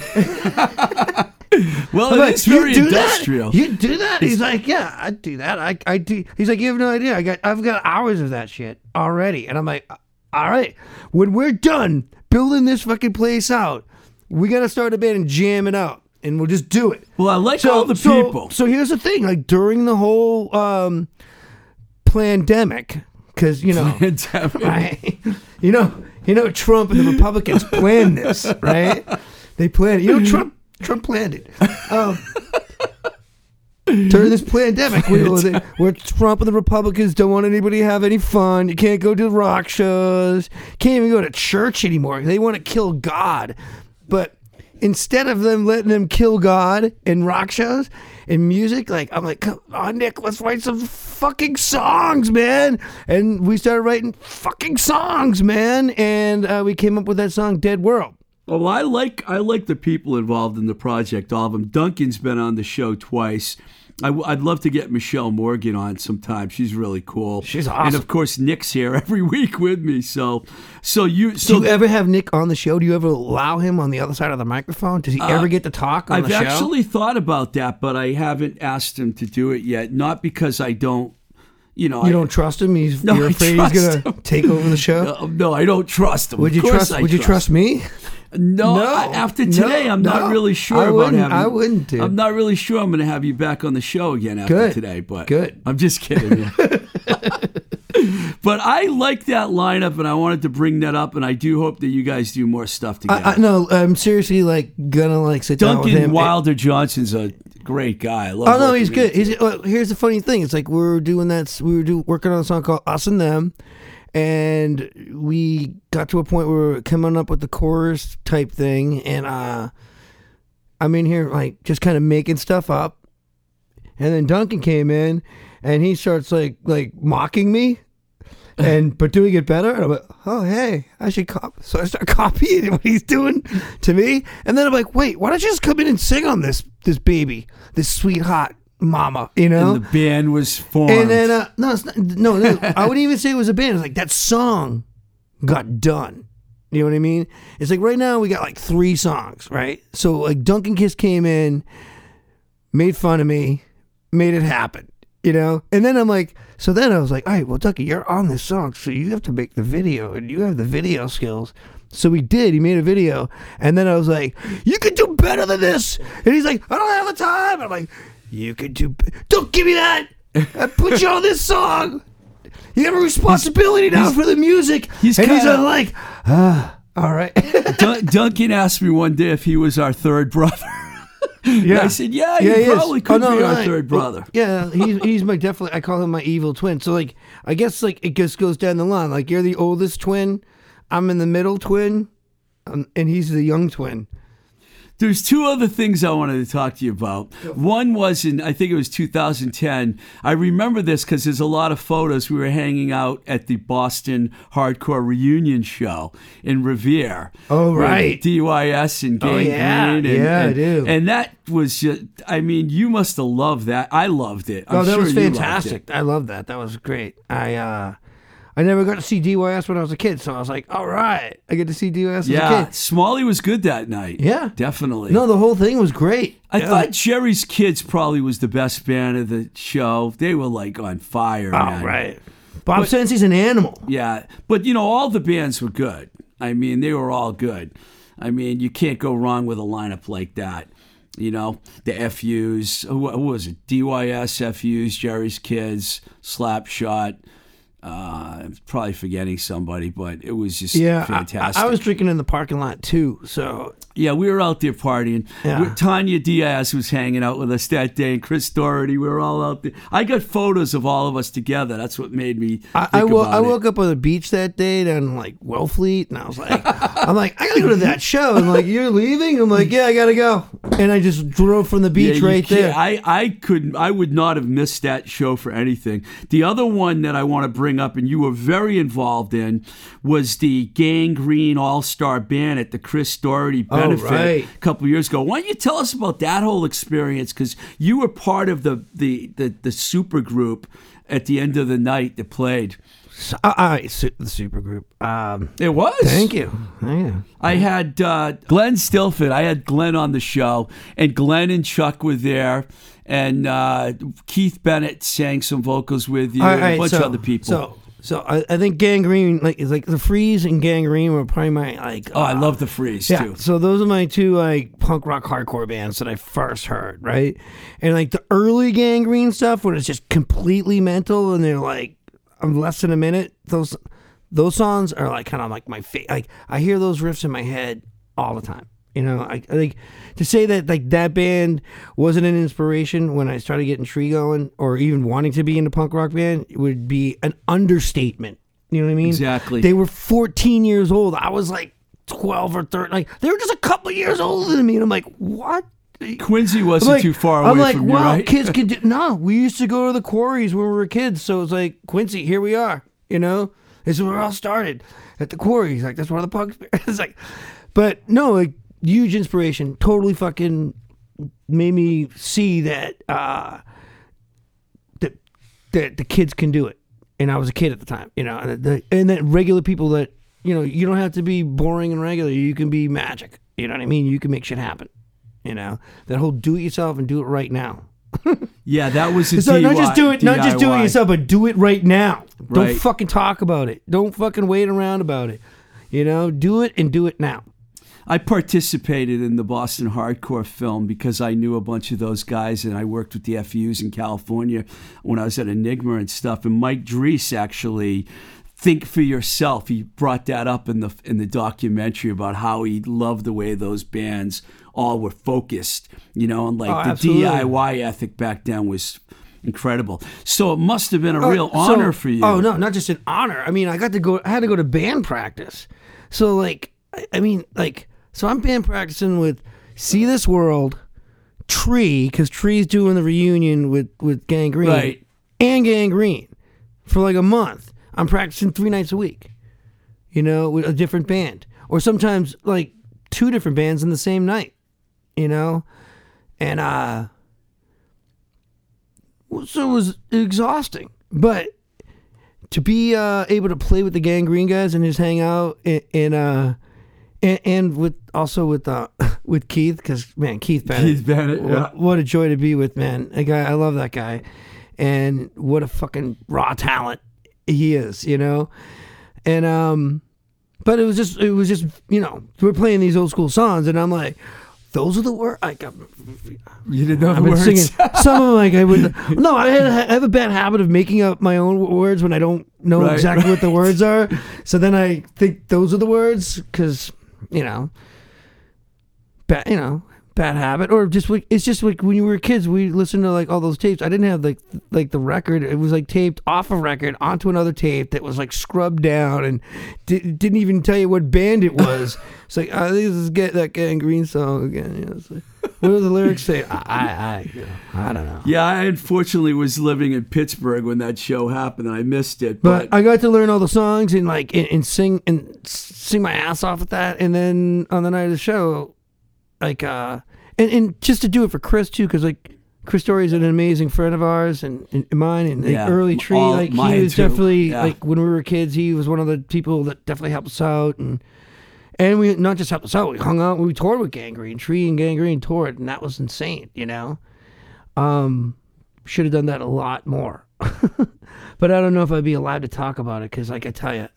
Well, like, it's very "You do industrial. That? You do that? He's like, yeah, I'd do that. I, I do. He's like, you have no idea. I got, I've got hours of that shit already. And I'm like, all right, when we're done building this fucking place out, we got to start a band and jam it out, and we'll just do it. well, I like all the so, people. So here's the thing: like during the whole um, pandemic, because you know, right? You know, you know, Trump and the Republicans planned this, right? They planned it. You know, Trump, Trump planned it. Um, during this pandemic, we were where Trump and the Republicans don't want anybody to have any fun. You can't go to rock shows. Can't even go to church anymore. They want to kill God, but instead of them letting them kill God in rock shows and music, like I'm like, come on, Nick, let's write some fucking songs, man. And we started writing fucking songs, man. And uh, we came up with that song, "Dead World." Well, I like I like the people involved in the project. All of them. Duncan's been on the show twice. I, would love to get Michelle Morgan on sometime. She's really cool. She's awesome. And of course, Nick's here every week with me. So, so you so Do you ever have Nick on the show? Do you ever allow him on the other side of the microphone? Does he ever get to talk on Uh, I've the show? actually thought about that, but I haven't asked him to do it yet. Not because I don't, you know, you I, don't trust him. He's No, you're afraid he's gonna him. take over the show. Uh, no, I don't trust him. would you trust? I Would you trust me? No, No, I- after no, today, I'm not no. really sure I about having. I wouldn't, dude. I'm not really sure I'm going to have you back on the show again after Good. today. But Good. I'm just kidding. you. but I like that lineup, and I wanted to bring that up, and I do hope that you guys do more stuff together. I, I, no, I'm seriously like gonna like sit down with Duncan him. Wilder Johnson's a great guy. I love. Oh no, he's good. He's well, here's the funny thing. It's like we were doing that. We were do, working on a song called "Us and Them," and we got to a point where we were coming up with the chorus type thing, and uh, I'm in here like just kind of making stuff up, and then Duncan came in, and he starts like like mocking me. And but doing it better, and I'm like, oh hey, I should copy. So I start copying what he's doing to me, and then I'm like, wait, why don't you just come in and sing on this this baby, this sweet hot mama, you know? And the band was formed. And then uh, no, it's not, no, no, I wouldn't even say it was a band. It's like that song got done. You know what I mean? It's like right now we got like three songs, right? So like Duncan Kiss came in, made fun of me, made it happen. you know. And then I'm like, so then I was like, all right, well, Ducky, you're on this song, so you have to make the video, and you have the video skills. So he did. He made a video, and then I was like, "You could do better than this." And he's like, "I don't have the time." I'm like, "You could do. Don't give me that. I put you on this song. You have a responsibility now for the music." he's and he's kinda- like, "Ah, all right." Dun- Duncan asked me one day if he was our third brother. yeah, I said, yeah, he you is. probably could Oh, no, be our right. third brother. Yeah, he's he's my definitely. I call him my evil twin. So like, I guess like it just goes down the line. Like you're the oldest twin, I'm in the middle twin, um, and he's the young twin. There's two other things I wanted to talk to you about. One was in, I think it was 2010. I remember this because there's a lot of photos. We were hanging out at the Boston Hardcore Reunion Show in Revere. Oh, right. DYS and Gang Oh, yeah. Green. And, Yeah, I and, do. And that was just, I mean, you must have loved that. I loved it. I'm oh, that sure was loved fantastic. I love that. That was great. I uh, I never got to see DYS when I was a kid, so I was like, all right, I get to see DYS as a Yeah, kid. Smalley was good that night. Yeah. Definitely. No, the whole thing was great. I Yeah. thought Jerry's Kids probably was the best band of the show. They were like on fire. Oh, man. right. Bob Cenci's an animal. Yeah, but you know, all the bands were good. I mean, they were all good. I mean, you can't go wrong with a lineup like that. You know, the FUs, who, who was it? DYS, FUs, Jerry's Kids, Slapshot. Uh, I'm probably forgetting somebody, but it was just Yeah, fantastic. I, I was drinking in the parking lot too. So Yeah, we were out there partying. Yeah. Tanya Diaz was hanging out with us that day, and Chris Doherty. We were all out there. I got photos of all of us together. That's what made me. I, I, wo- I woke up on the beach that day down like Wellfleet, and I was like, I'm like, I gotta go to that show. I'm like, you're leaving? I'm like, yeah, I gotta go. And I just drove from the beach you right there. I, I couldn't. I would not have missed that show for anything. The other one that I want to bring up, and you were very involved in, was the Gang Green All Star Band at the Chris Doherty benefit Oh, right. a couple years ago. Why don't you tell us about that whole experience? Because you were part of the the the, the super group at the end of the night that played. Right, su- the super group. Um, It was. thank you. You. I had uh, Glenn Stilphen. I had Glenn on the show, and Glenn and Chuck were there, and uh, Keith Bennett sang some vocals with you, All and a bunch so, of other people. So, so I, I think Gang Green, like, is like the freeze and Gang Green were probably my like. oh, I uh, love the freeze Yeah, too. so those are my two like punk rock hardcore bands that I first heard, right? And like the early Gang Green stuff when it's just completely mental and they're like I'm less than a minute. Those those songs are like kind of like my fa- like I hear those riffs in my head all the time. You know, I, I think to say that like that band wasn't an inspiration when I started getting Tree going, or even wanting to be in a punk rock band, would be an understatement. You know what I mean? Exactly. They were 14 years old. I was like 12 or 13. Like they were just a couple years older than me, and I'm like, what? Quincy wasn't like, too far away I'm like, from you, wow, right? kids can do. No, we used to go to the quarries when we were kids. So it's like Quincy, here we are. You know, this is where it all started at the quarries. Like that's where the punks. It's like, but no, like huge inspiration. Totally fucking made me see that uh that that the kids can do it. And I was a kid at the time, you know, and, the, and that regular people that you know, you don't have to be boring and regular. You can be magic. You know what I mean? You can make shit happen. You know that whole do it yourself and do it right now. yeah, that was a So not just do it, not just do it yourself, but do it right now. Don't fucking talk about it. Don't fucking wait around about it. You know, do it and do it now. I participated in the Boston hardcore film because I knew a bunch of those guys and I worked with the FUs in California when I was at Enigma and stuff. And Mike Drees actually think for yourself. He brought that up in the in the documentary about how he loved the way those bands all were focused, you know, and like Oh, the absolutely. DIY ethic back then was incredible. So it must have been a oh, real Oh, so- honor for you. Oh no, not just an honor. I mean, I got to go. I had to go to band practice. So like, I, I mean, like, so I'm band practicing with See This World, Tree, because Tree's doing the reunion with with Gang Green, Right. and Gang Green for like a month. I'm practicing three nights a week. You know, with a different band, or sometimes like two different bands in the same night. You know, and uh so it was exhausting. But to be uh, able to play with the Gang Green guys and just hang out and, and uh and, and with also with uh with Keith because man Keith Bennett Keith Bennett, wha- yeah. what a joy to be with man a guy I love that guy and what a fucking raw talent he is, you know. And um, but it was just it was just you know we're playing these old school songs, and I'm like. Those are the words. I got, You didn't know I've the been words. singing some of them. Like I would. No, I, had, I have a bad habit of making up my own words when I don't know Right, exactly right. what the words are. So then I think those are the words because you know, bad. You know, bad habit or just like it's just like when you were kids, we listened to like all those tapes. I didn't have like like the record. It was like taped off a record onto another tape that was like scrubbed down and di- didn't even tell you what band it was. it's like oh, this is get that Gang Green song again. You know, what do the lyrics say? I I I, I don't know. Yeah, I unfortunately was living in Pittsburgh when that show happened, and I missed it. But But, I got to learn all the songs and like and, and sing and sing my ass off at that. And then on the night of the show, like uh, and and just to do it for Chris too, because like Chris Doherty is an amazing friend of ours and, and mine and Yeah, early tree. all like he was too. definitely Yeah. like when we were kids, he was one of the people that definitely helped us out and. And we not just helped us out, we hung out, we toured with Gang Green, Tree and Gang Green toured, and that was insane, you know? Um, should have done that a lot more. but I don't know if I'd be allowed to talk about it because, like I tell you,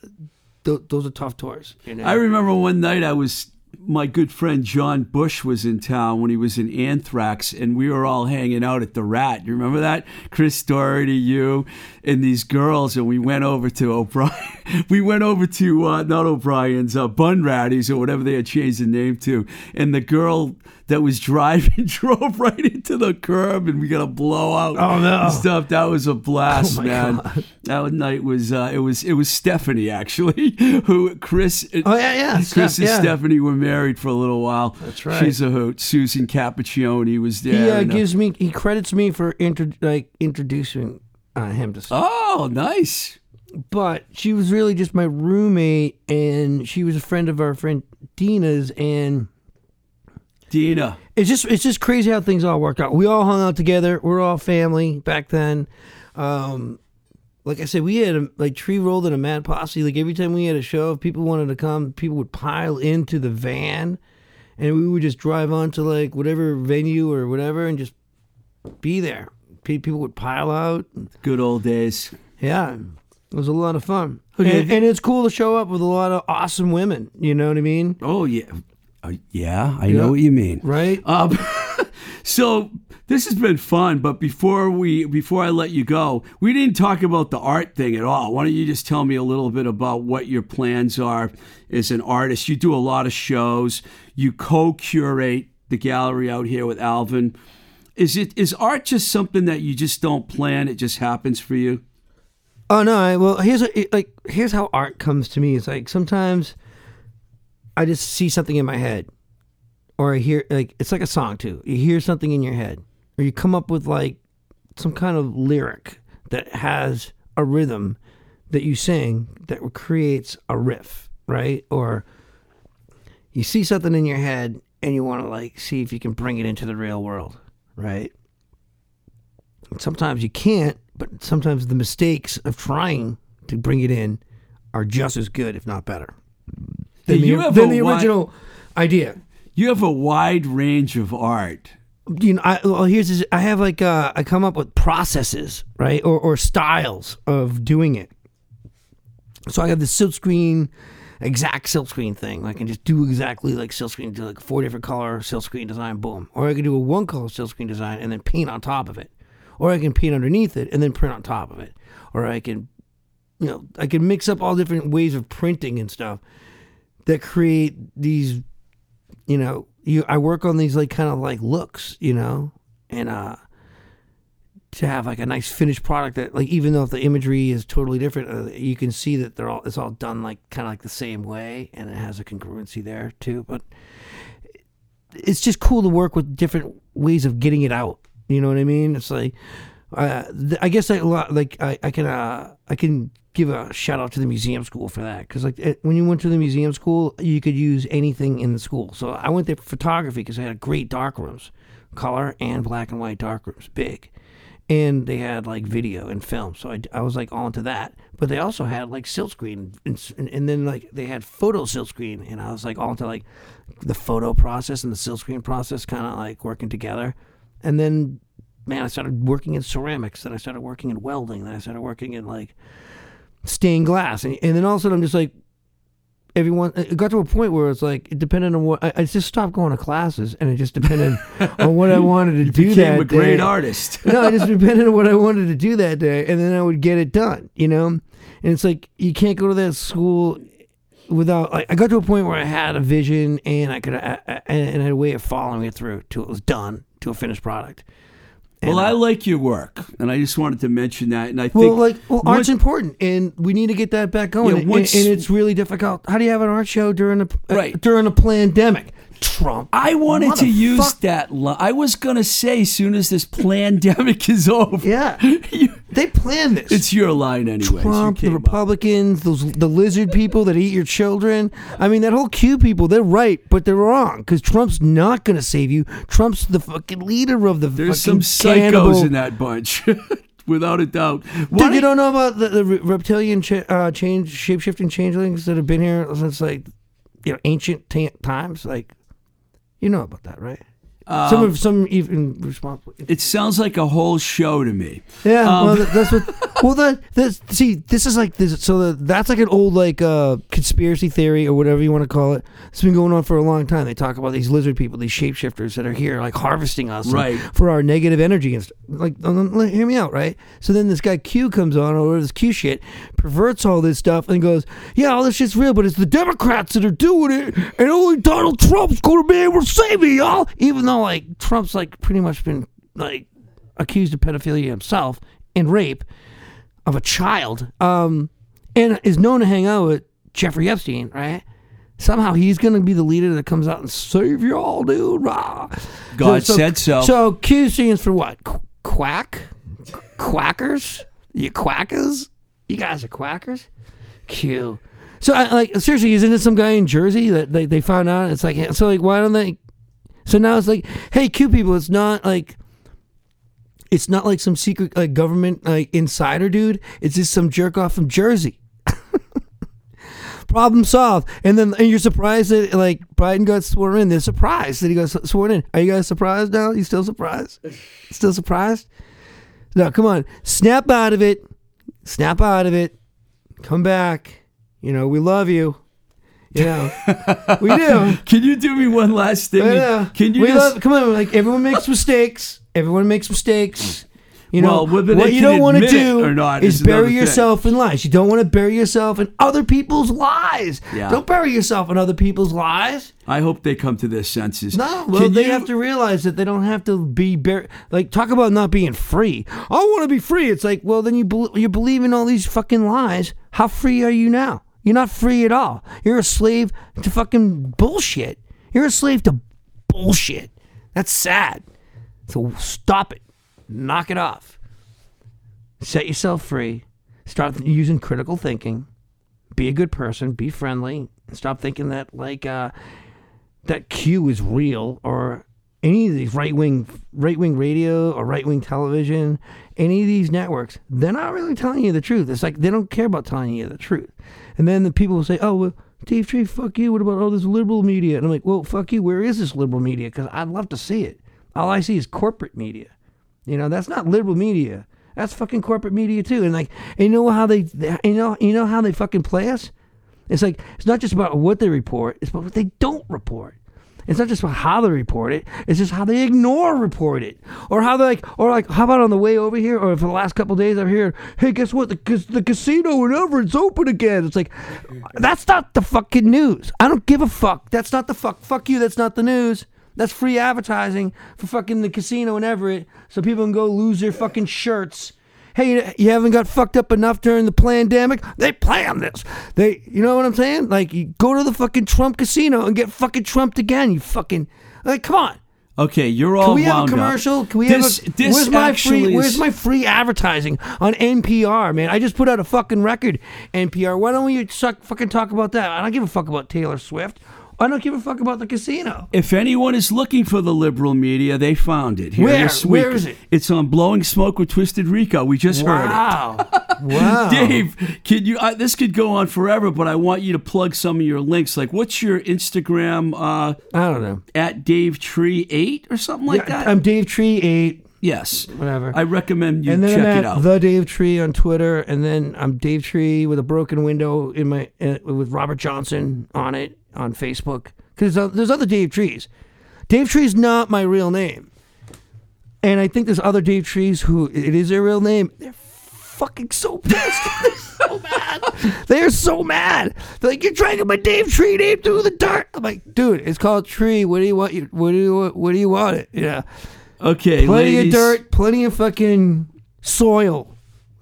th- those are tough tours. You know? I remember one night I was my good friend John Bush was in town when he was in Anthrax, and we were all hanging out at the Rat. You remember that? Chris Doherty, you, and these girls, and we went over to O'Brien. we went over to uh, not O'Brien's, uh, Bunratty's or whatever they had changed the name to, and the girl that was driving drove right into the curb, and we got a blowout. Oh, no. and stuff. That was a blast, Oh, man. God. That night was uh, it was it was Stephanie actually who Chris. Oh yeah, yeah. Chris Steph, and yeah. Stephanie were married for a little while. That's right. She's a hoot. Susan Cappuccioni was there. He uh, and, uh, gives me, he credits me for intro, like introducing uh, him to oh, nice. But she was really just my roommate, and she was a friend of our friend Dina's, and Dina. it's just it's just crazy how things all worked out. We all hung out together. We're all family back then. Um, like I said, we had a, like tree rolled in a mad posse. Like every time we had a show, if people wanted to come, people would pile into the van, and we would just drive on to like whatever venue or whatever, and just be there. Pe- People would pile out. Good old days. Yeah, it was a lot of fun. Okay. And, and it's cool to show up with a lot of awesome women. You know what I mean? Oh yeah. Uh, yeah, I Yeah. know what you mean. Right? Um, so this has been fun, but before we before I let you go, we didn't talk about the art thing at all. Why don't you just tell me a little bit about what your plans are as an artist? You do a lot of shows. You co-curate the gallery out here with Alvin. Is it is art just something that you just don't plan? It just happens for you? Oh no! I, well, here's a, like here's how art comes to me. It's like sometimes I just see something in my head, or I hear like it's like a song too. You hear something in your head, or you come up with like some kind of lyric that has a rhythm that you sing that creates a riff, right? Or you see something in your head and you want to like see if you can bring it into the real world, right? Sometimes you can't, but sometimes the mistakes of trying to bring it in are just as good, if not better, than, You the, have than a the original idea. You have a wide range of art. You know, I, well, here's this, I have like uh, I come up with processes, right, or or styles of doing it. So I have the silk screen, exact silk screen thing. I can just do exactly like silk screen, do like four different color silk screen design, boom. Or I can do a one color silk screen design and then paint on top of it. Or I can paint underneath it and then print on top of it. Or I can, you know, I can mix up all different ways of printing and stuff that create these, you know, you I work on these like kind of like looks, you know, and uh to have like a nice finished product that like even though if the imagery is totally different uh, you can see that they're all it's all done like kind of like the same way and it has a congruency there too. But it's just cool to work with different ways of getting it out. You know what i mean? It's like uh, i guess I, like I, I can uh, i can give a shout out to the museum school for that because like it, when you went to the museum school you could use anything in the school. So i went there for photography because they had great dark rooms color and black and white dark rooms big. And they had like video and film so i, I was like all into that. But they also had like silk screen and, and, and then like they had photo silk screen and i was like all into like the photo process and the silk screen process kind of like working together. And then man, I started working in ceramics, then I started working in welding, then I started working in like stained glass, and, and then all of a sudden I'm just like, everyone. It got to a point where it's like it depended on what I, I just stopped going to classes, and it just depended on what I wanted to do Became that a great day. artist. no, it just depended on what I wanted to do that day, and then I would get it done. You know, and it's like you can't go to that school without. Like, I got to a point where I had a vision, and I could, I, I, and I had a way of following it through till it was done to a finished product. And, Well, I uh, like your work, and I just wanted to mention that. And I well, think, like, well, art's important, and we need to get that back going. Yeah, and, once- and it's really difficult. How do you have an art show during a uh, Right. during a pandemic? Trump. I wanted to use that. I was gonna say, as soon as this pandemic is over, Yeah, you- they planned this. it's your line anyway. Trump, the Republicans, those the lizard people that eat your children. I mean, that whole Q people, they're right, but they're wrong because Trump's not going to save you. Trump's the fucking leader of the There's fucking some psychos cannibal. in that bunch, without a doubt. Why Dude, you don't- don't know about the, the reptilian cha- uh, change, shape shifting changelings that have been here since like you know ancient ta times. Like, you know about that, right? Um, some of some even responsible. It sounds like a whole show to me. Yeah, Um, well, that, that's what. Well, that that's see, this is like this. So the, that's like an old like uh conspiracy theory or whatever you want to call it. It's been going on for a long time. They talk about these lizard people, these shapeshifters that are here, like harvesting us, Right. for our negative energy and st- like. um, Hear me out, right? So then this guy Q comes on, or this Q shit, perverts all this stuff and goes, "Yeah, all this shit's real, but it's the Democrats that are doing it, and only Donald Trump's going to be able to save me, y'all." Even though like Trump's like pretty much been like accused of pedophilia himself and rape of a child, um, and is known to hang out with Jeffrey Epstein, right? Somehow he's going to be the leader that comes out and save y'all, dude. Rah. God said so. So Q stands for what? Quack? Quackers? You quackers? You guys are quackers? Q. So I, like seriously, isn't it some guy in Jersey that they, they found out? It's like so like why don't they? So now it's like, hey, Q people, it's not like it's not like some secret like government like insider dude. It's just some jerk off from Jersey. Problem solved. And then and you're surprised that like Biden got sworn in. They're surprised that he got sworn in. Are you guys surprised now? You still surprised? Still surprised? No, come on. Snap out of it. Snap out of it. Come back. You know, we love you. You know, we do. Can you do me one last thing? Can you we just? love, come on, like everyone makes mistakes. Everyone makes mistakes. You know, Well, what you don't want to do or not is bury thing. yourself in lies. You don't want to bury yourself in other people's lies. Yeah. Don't bury yourself in other people's lies. I hope they come to their senses. No, well, Can they you- have to realize that they don't have to be buried. Like, talk about not being free. I want to be free. It's like, well, then you bel you believe in all these fucking lies. How free are you now? You're not free at all. You're a slave to fucking bullshit. You're a slave to bullshit. That's sad. So stop it. Knock it off. Set yourself free. Start using critical thinking. Be a good person. Be friendly. Stop thinking that like uh, that Q is real or any of these right wing right wing radio or right wing television, any of these networks, they're not really telling you the truth. It's like they don't care about telling you the truth. And then the people will say, "Oh, well, Dave Tree, fuck you. What about all this liberal media?" And I'm like, "Well, fuck you. Where is this liberal media? Because I'd love to see it. All I see is corporate media. You know, that's not liberal media. That's fucking corporate media too. And like, you know how they, you know, you know how they fucking play us. It's like it's not just about what they report; it's about what they don't report. It's not just about how they report it; it's just how they ignore report it, or how they like, or like, how about on the way over here, or for the last couple days I've heard, hey, guess what? The the casino in Everett's open again. It's like, that's not the fucking news. I don't give a fuck. That's not the fuck. Fuck you. That's not the news. That's free advertising for fucking the casino in Everett, so people can go lose their fucking shirts. Hey, you- haven't got fucked up enough during the pandemic? They planned this. They, you know what I'm saying? Like, you go to the fucking Trump casino and get fucking trumped again. You fucking, like, come on. Okay, you're all Can we have a wound up. commercial? Can we this, have a, this where's my free? Where's my free advertising on NPR, man? I just put out a fucking record, NPR. Why don't we suck, fucking talk about that? I don't give a fuck about Taylor Swift. I don't give a fuck about the casino. If anyone is looking for the liberal media, they found it. Here Where? this week. Where is it? It's on Blowing Smoke with Twisted Rico. We just heard it. Wow, wow, Dave, can you? Uh, this could go on forever, but I want you to plug some of your links. Like, what's your Instagram uh, I don't know. at Dave Tree Eight or something like Yeah, that? I'm Dave Tree Eight. Yes. whatever. I recommend you and then check I'm it out. the Dave Tree on Twitter, and then I'm Dave Tree with a broken window in my uh, with Robert Johnson on it on Facebook. Because there's other Dave Trees. Dave Tree's not my real name, and I think there's other Dave Trees who it is their real name. They're fucking so pissed. They're so mad. They're so mad. They're like, you're dragging my Dave Tree name through the dirt. I'm like, dude, it's called Tree. What do you want? You what do you want? What do you want it? Yeah. okay, Plenty ladies, of dirt, plenty of fucking soil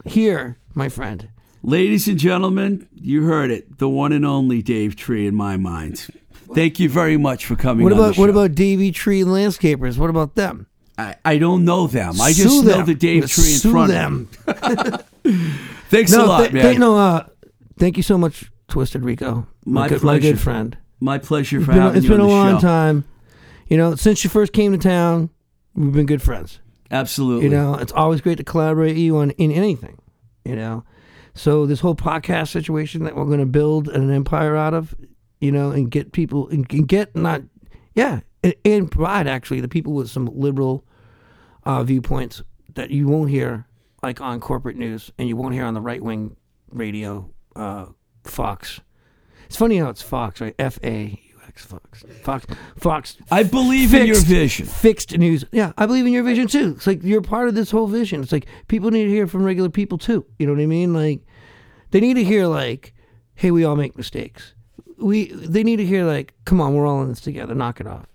here, my friend. Ladies and gentlemen, you heard it. The one and only Dave Tree in my mind. Thank you very much for coming. What about what about Davey Tree Landscapers? What about them? I, I don't know them. I Sue just know them. the Dave Tree in Sue front them. of me. Thanks No, a lot, th- man. th- no, uh, thank you so much, Twisted Rico. My good, my pleasure. good friend. My pleasure It's for been, having it's you been a long show. time. You know, since you first came to town, we've been good friends. Absolutely. You know, it's always great to collaborate with you on in anything. You know, so this whole podcast situation that we're going to build an empire out of, you know, and get people and, and get not, yeah, and, and provide actually the people with some liberal uh, viewpoints that you won't hear like on corporate news and you won't hear on the right wing radio, uh, Fox. It's funny how it's Fox, right? F A U X Fox. Fox. Fox. I believe in your vision. Fixed news. Yeah, I believe in your vision too. It's like you're part of this whole vision. It's like people need to hear from regular people too. You know what I mean? Like they need to hear like, hey, we all make mistakes. We they need to hear like, come on, we're all in this together. Knock it off.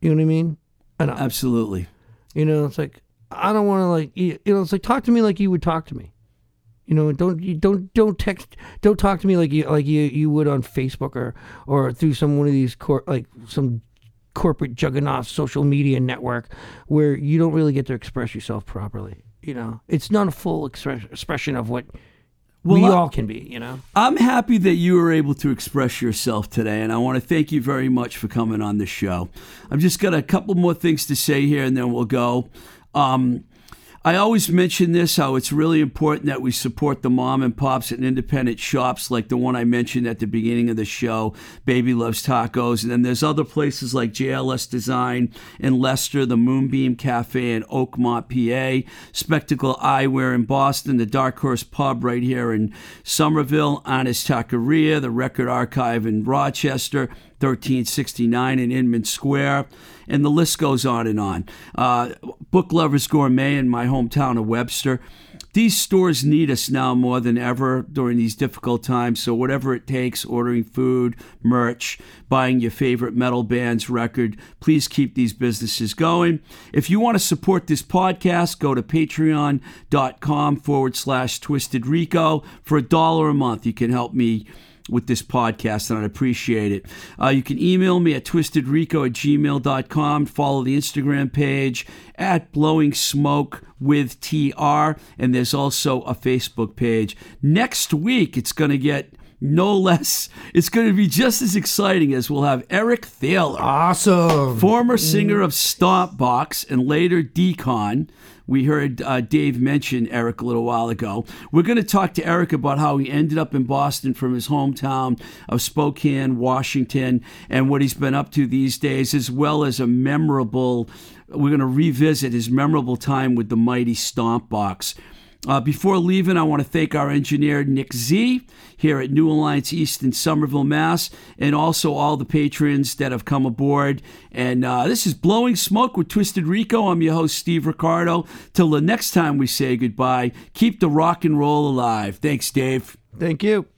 You know what I mean? Know. Absolutely. You know, it's like I don't want to like you you know, it's like talk to me like you would talk to me. You know, don't you don't don't text don't talk to me like you like you you would on Facebook or or through some one of these cor- like some corporate juggernaut social media network where you don't really get to express yourself properly. You know, it's not a full express, expression of what we I- all can be. You know, I'm happy that you were able to express yourself today, and I want to thank you very much for coming on the show. I've just got a couple more things to say here, and then we'll go. Um, I always mention this how it's really important that we support the mom and pops and independent shops like the one I mentioned at the beginning of the show, Baby Loves Tacos. And then there's other places like JLS Design in Leicester, the Moonbeam Cafe in Oakmont, PA, Spectacle Eyewear in Boston, the Dark Horse Pub right here in Somerville, Honest Taqueria, the Record Archive in Rochester, 1369 in Inman Square, and the list goes on and on. Uh, Book Lovers Gourmet in my hometown of Webster. These stores need us now more than ever during these difficult times. So, whatever it takes, ordering food, merch, buying your favorite metal band's record, please keep these businesses going. If you want to support this podcast, go to patreon.com forward slash twisted rico. For a dollar a month, you can help me with this podcast, and I'd appreciate it. Uh, you can email me at twistedrico at gmail.com. Follow the Instagram page at blowing smoke with TR, and there's also a Facebook page. Next week, it's going to get no less, it's going to be just as exciting as we'll have Eric Thaler awesome. former singer of Stompbox and later Decon. We heard uh, Dave mention Eric a little while ago. We're going to talk to Eric about how he ended up in Boston from his hometown of Spokane, Washington, and what he's been up to these days, as well as a memorable. We're going to revisit his memorable time with the mighty Stomp Box. Uh, before leaving, I want to thank our engineer, Nick Z, here at New Alliance East in Somerville, Mass., and also all the patrons that have come aboard. And uh, this is Blowing Smoke with Twisted Rico. I'm your host, Steve Ricardo. Till the next time we say goodbye, keep the rock and roll alive. Thanks, Dave. Thank you.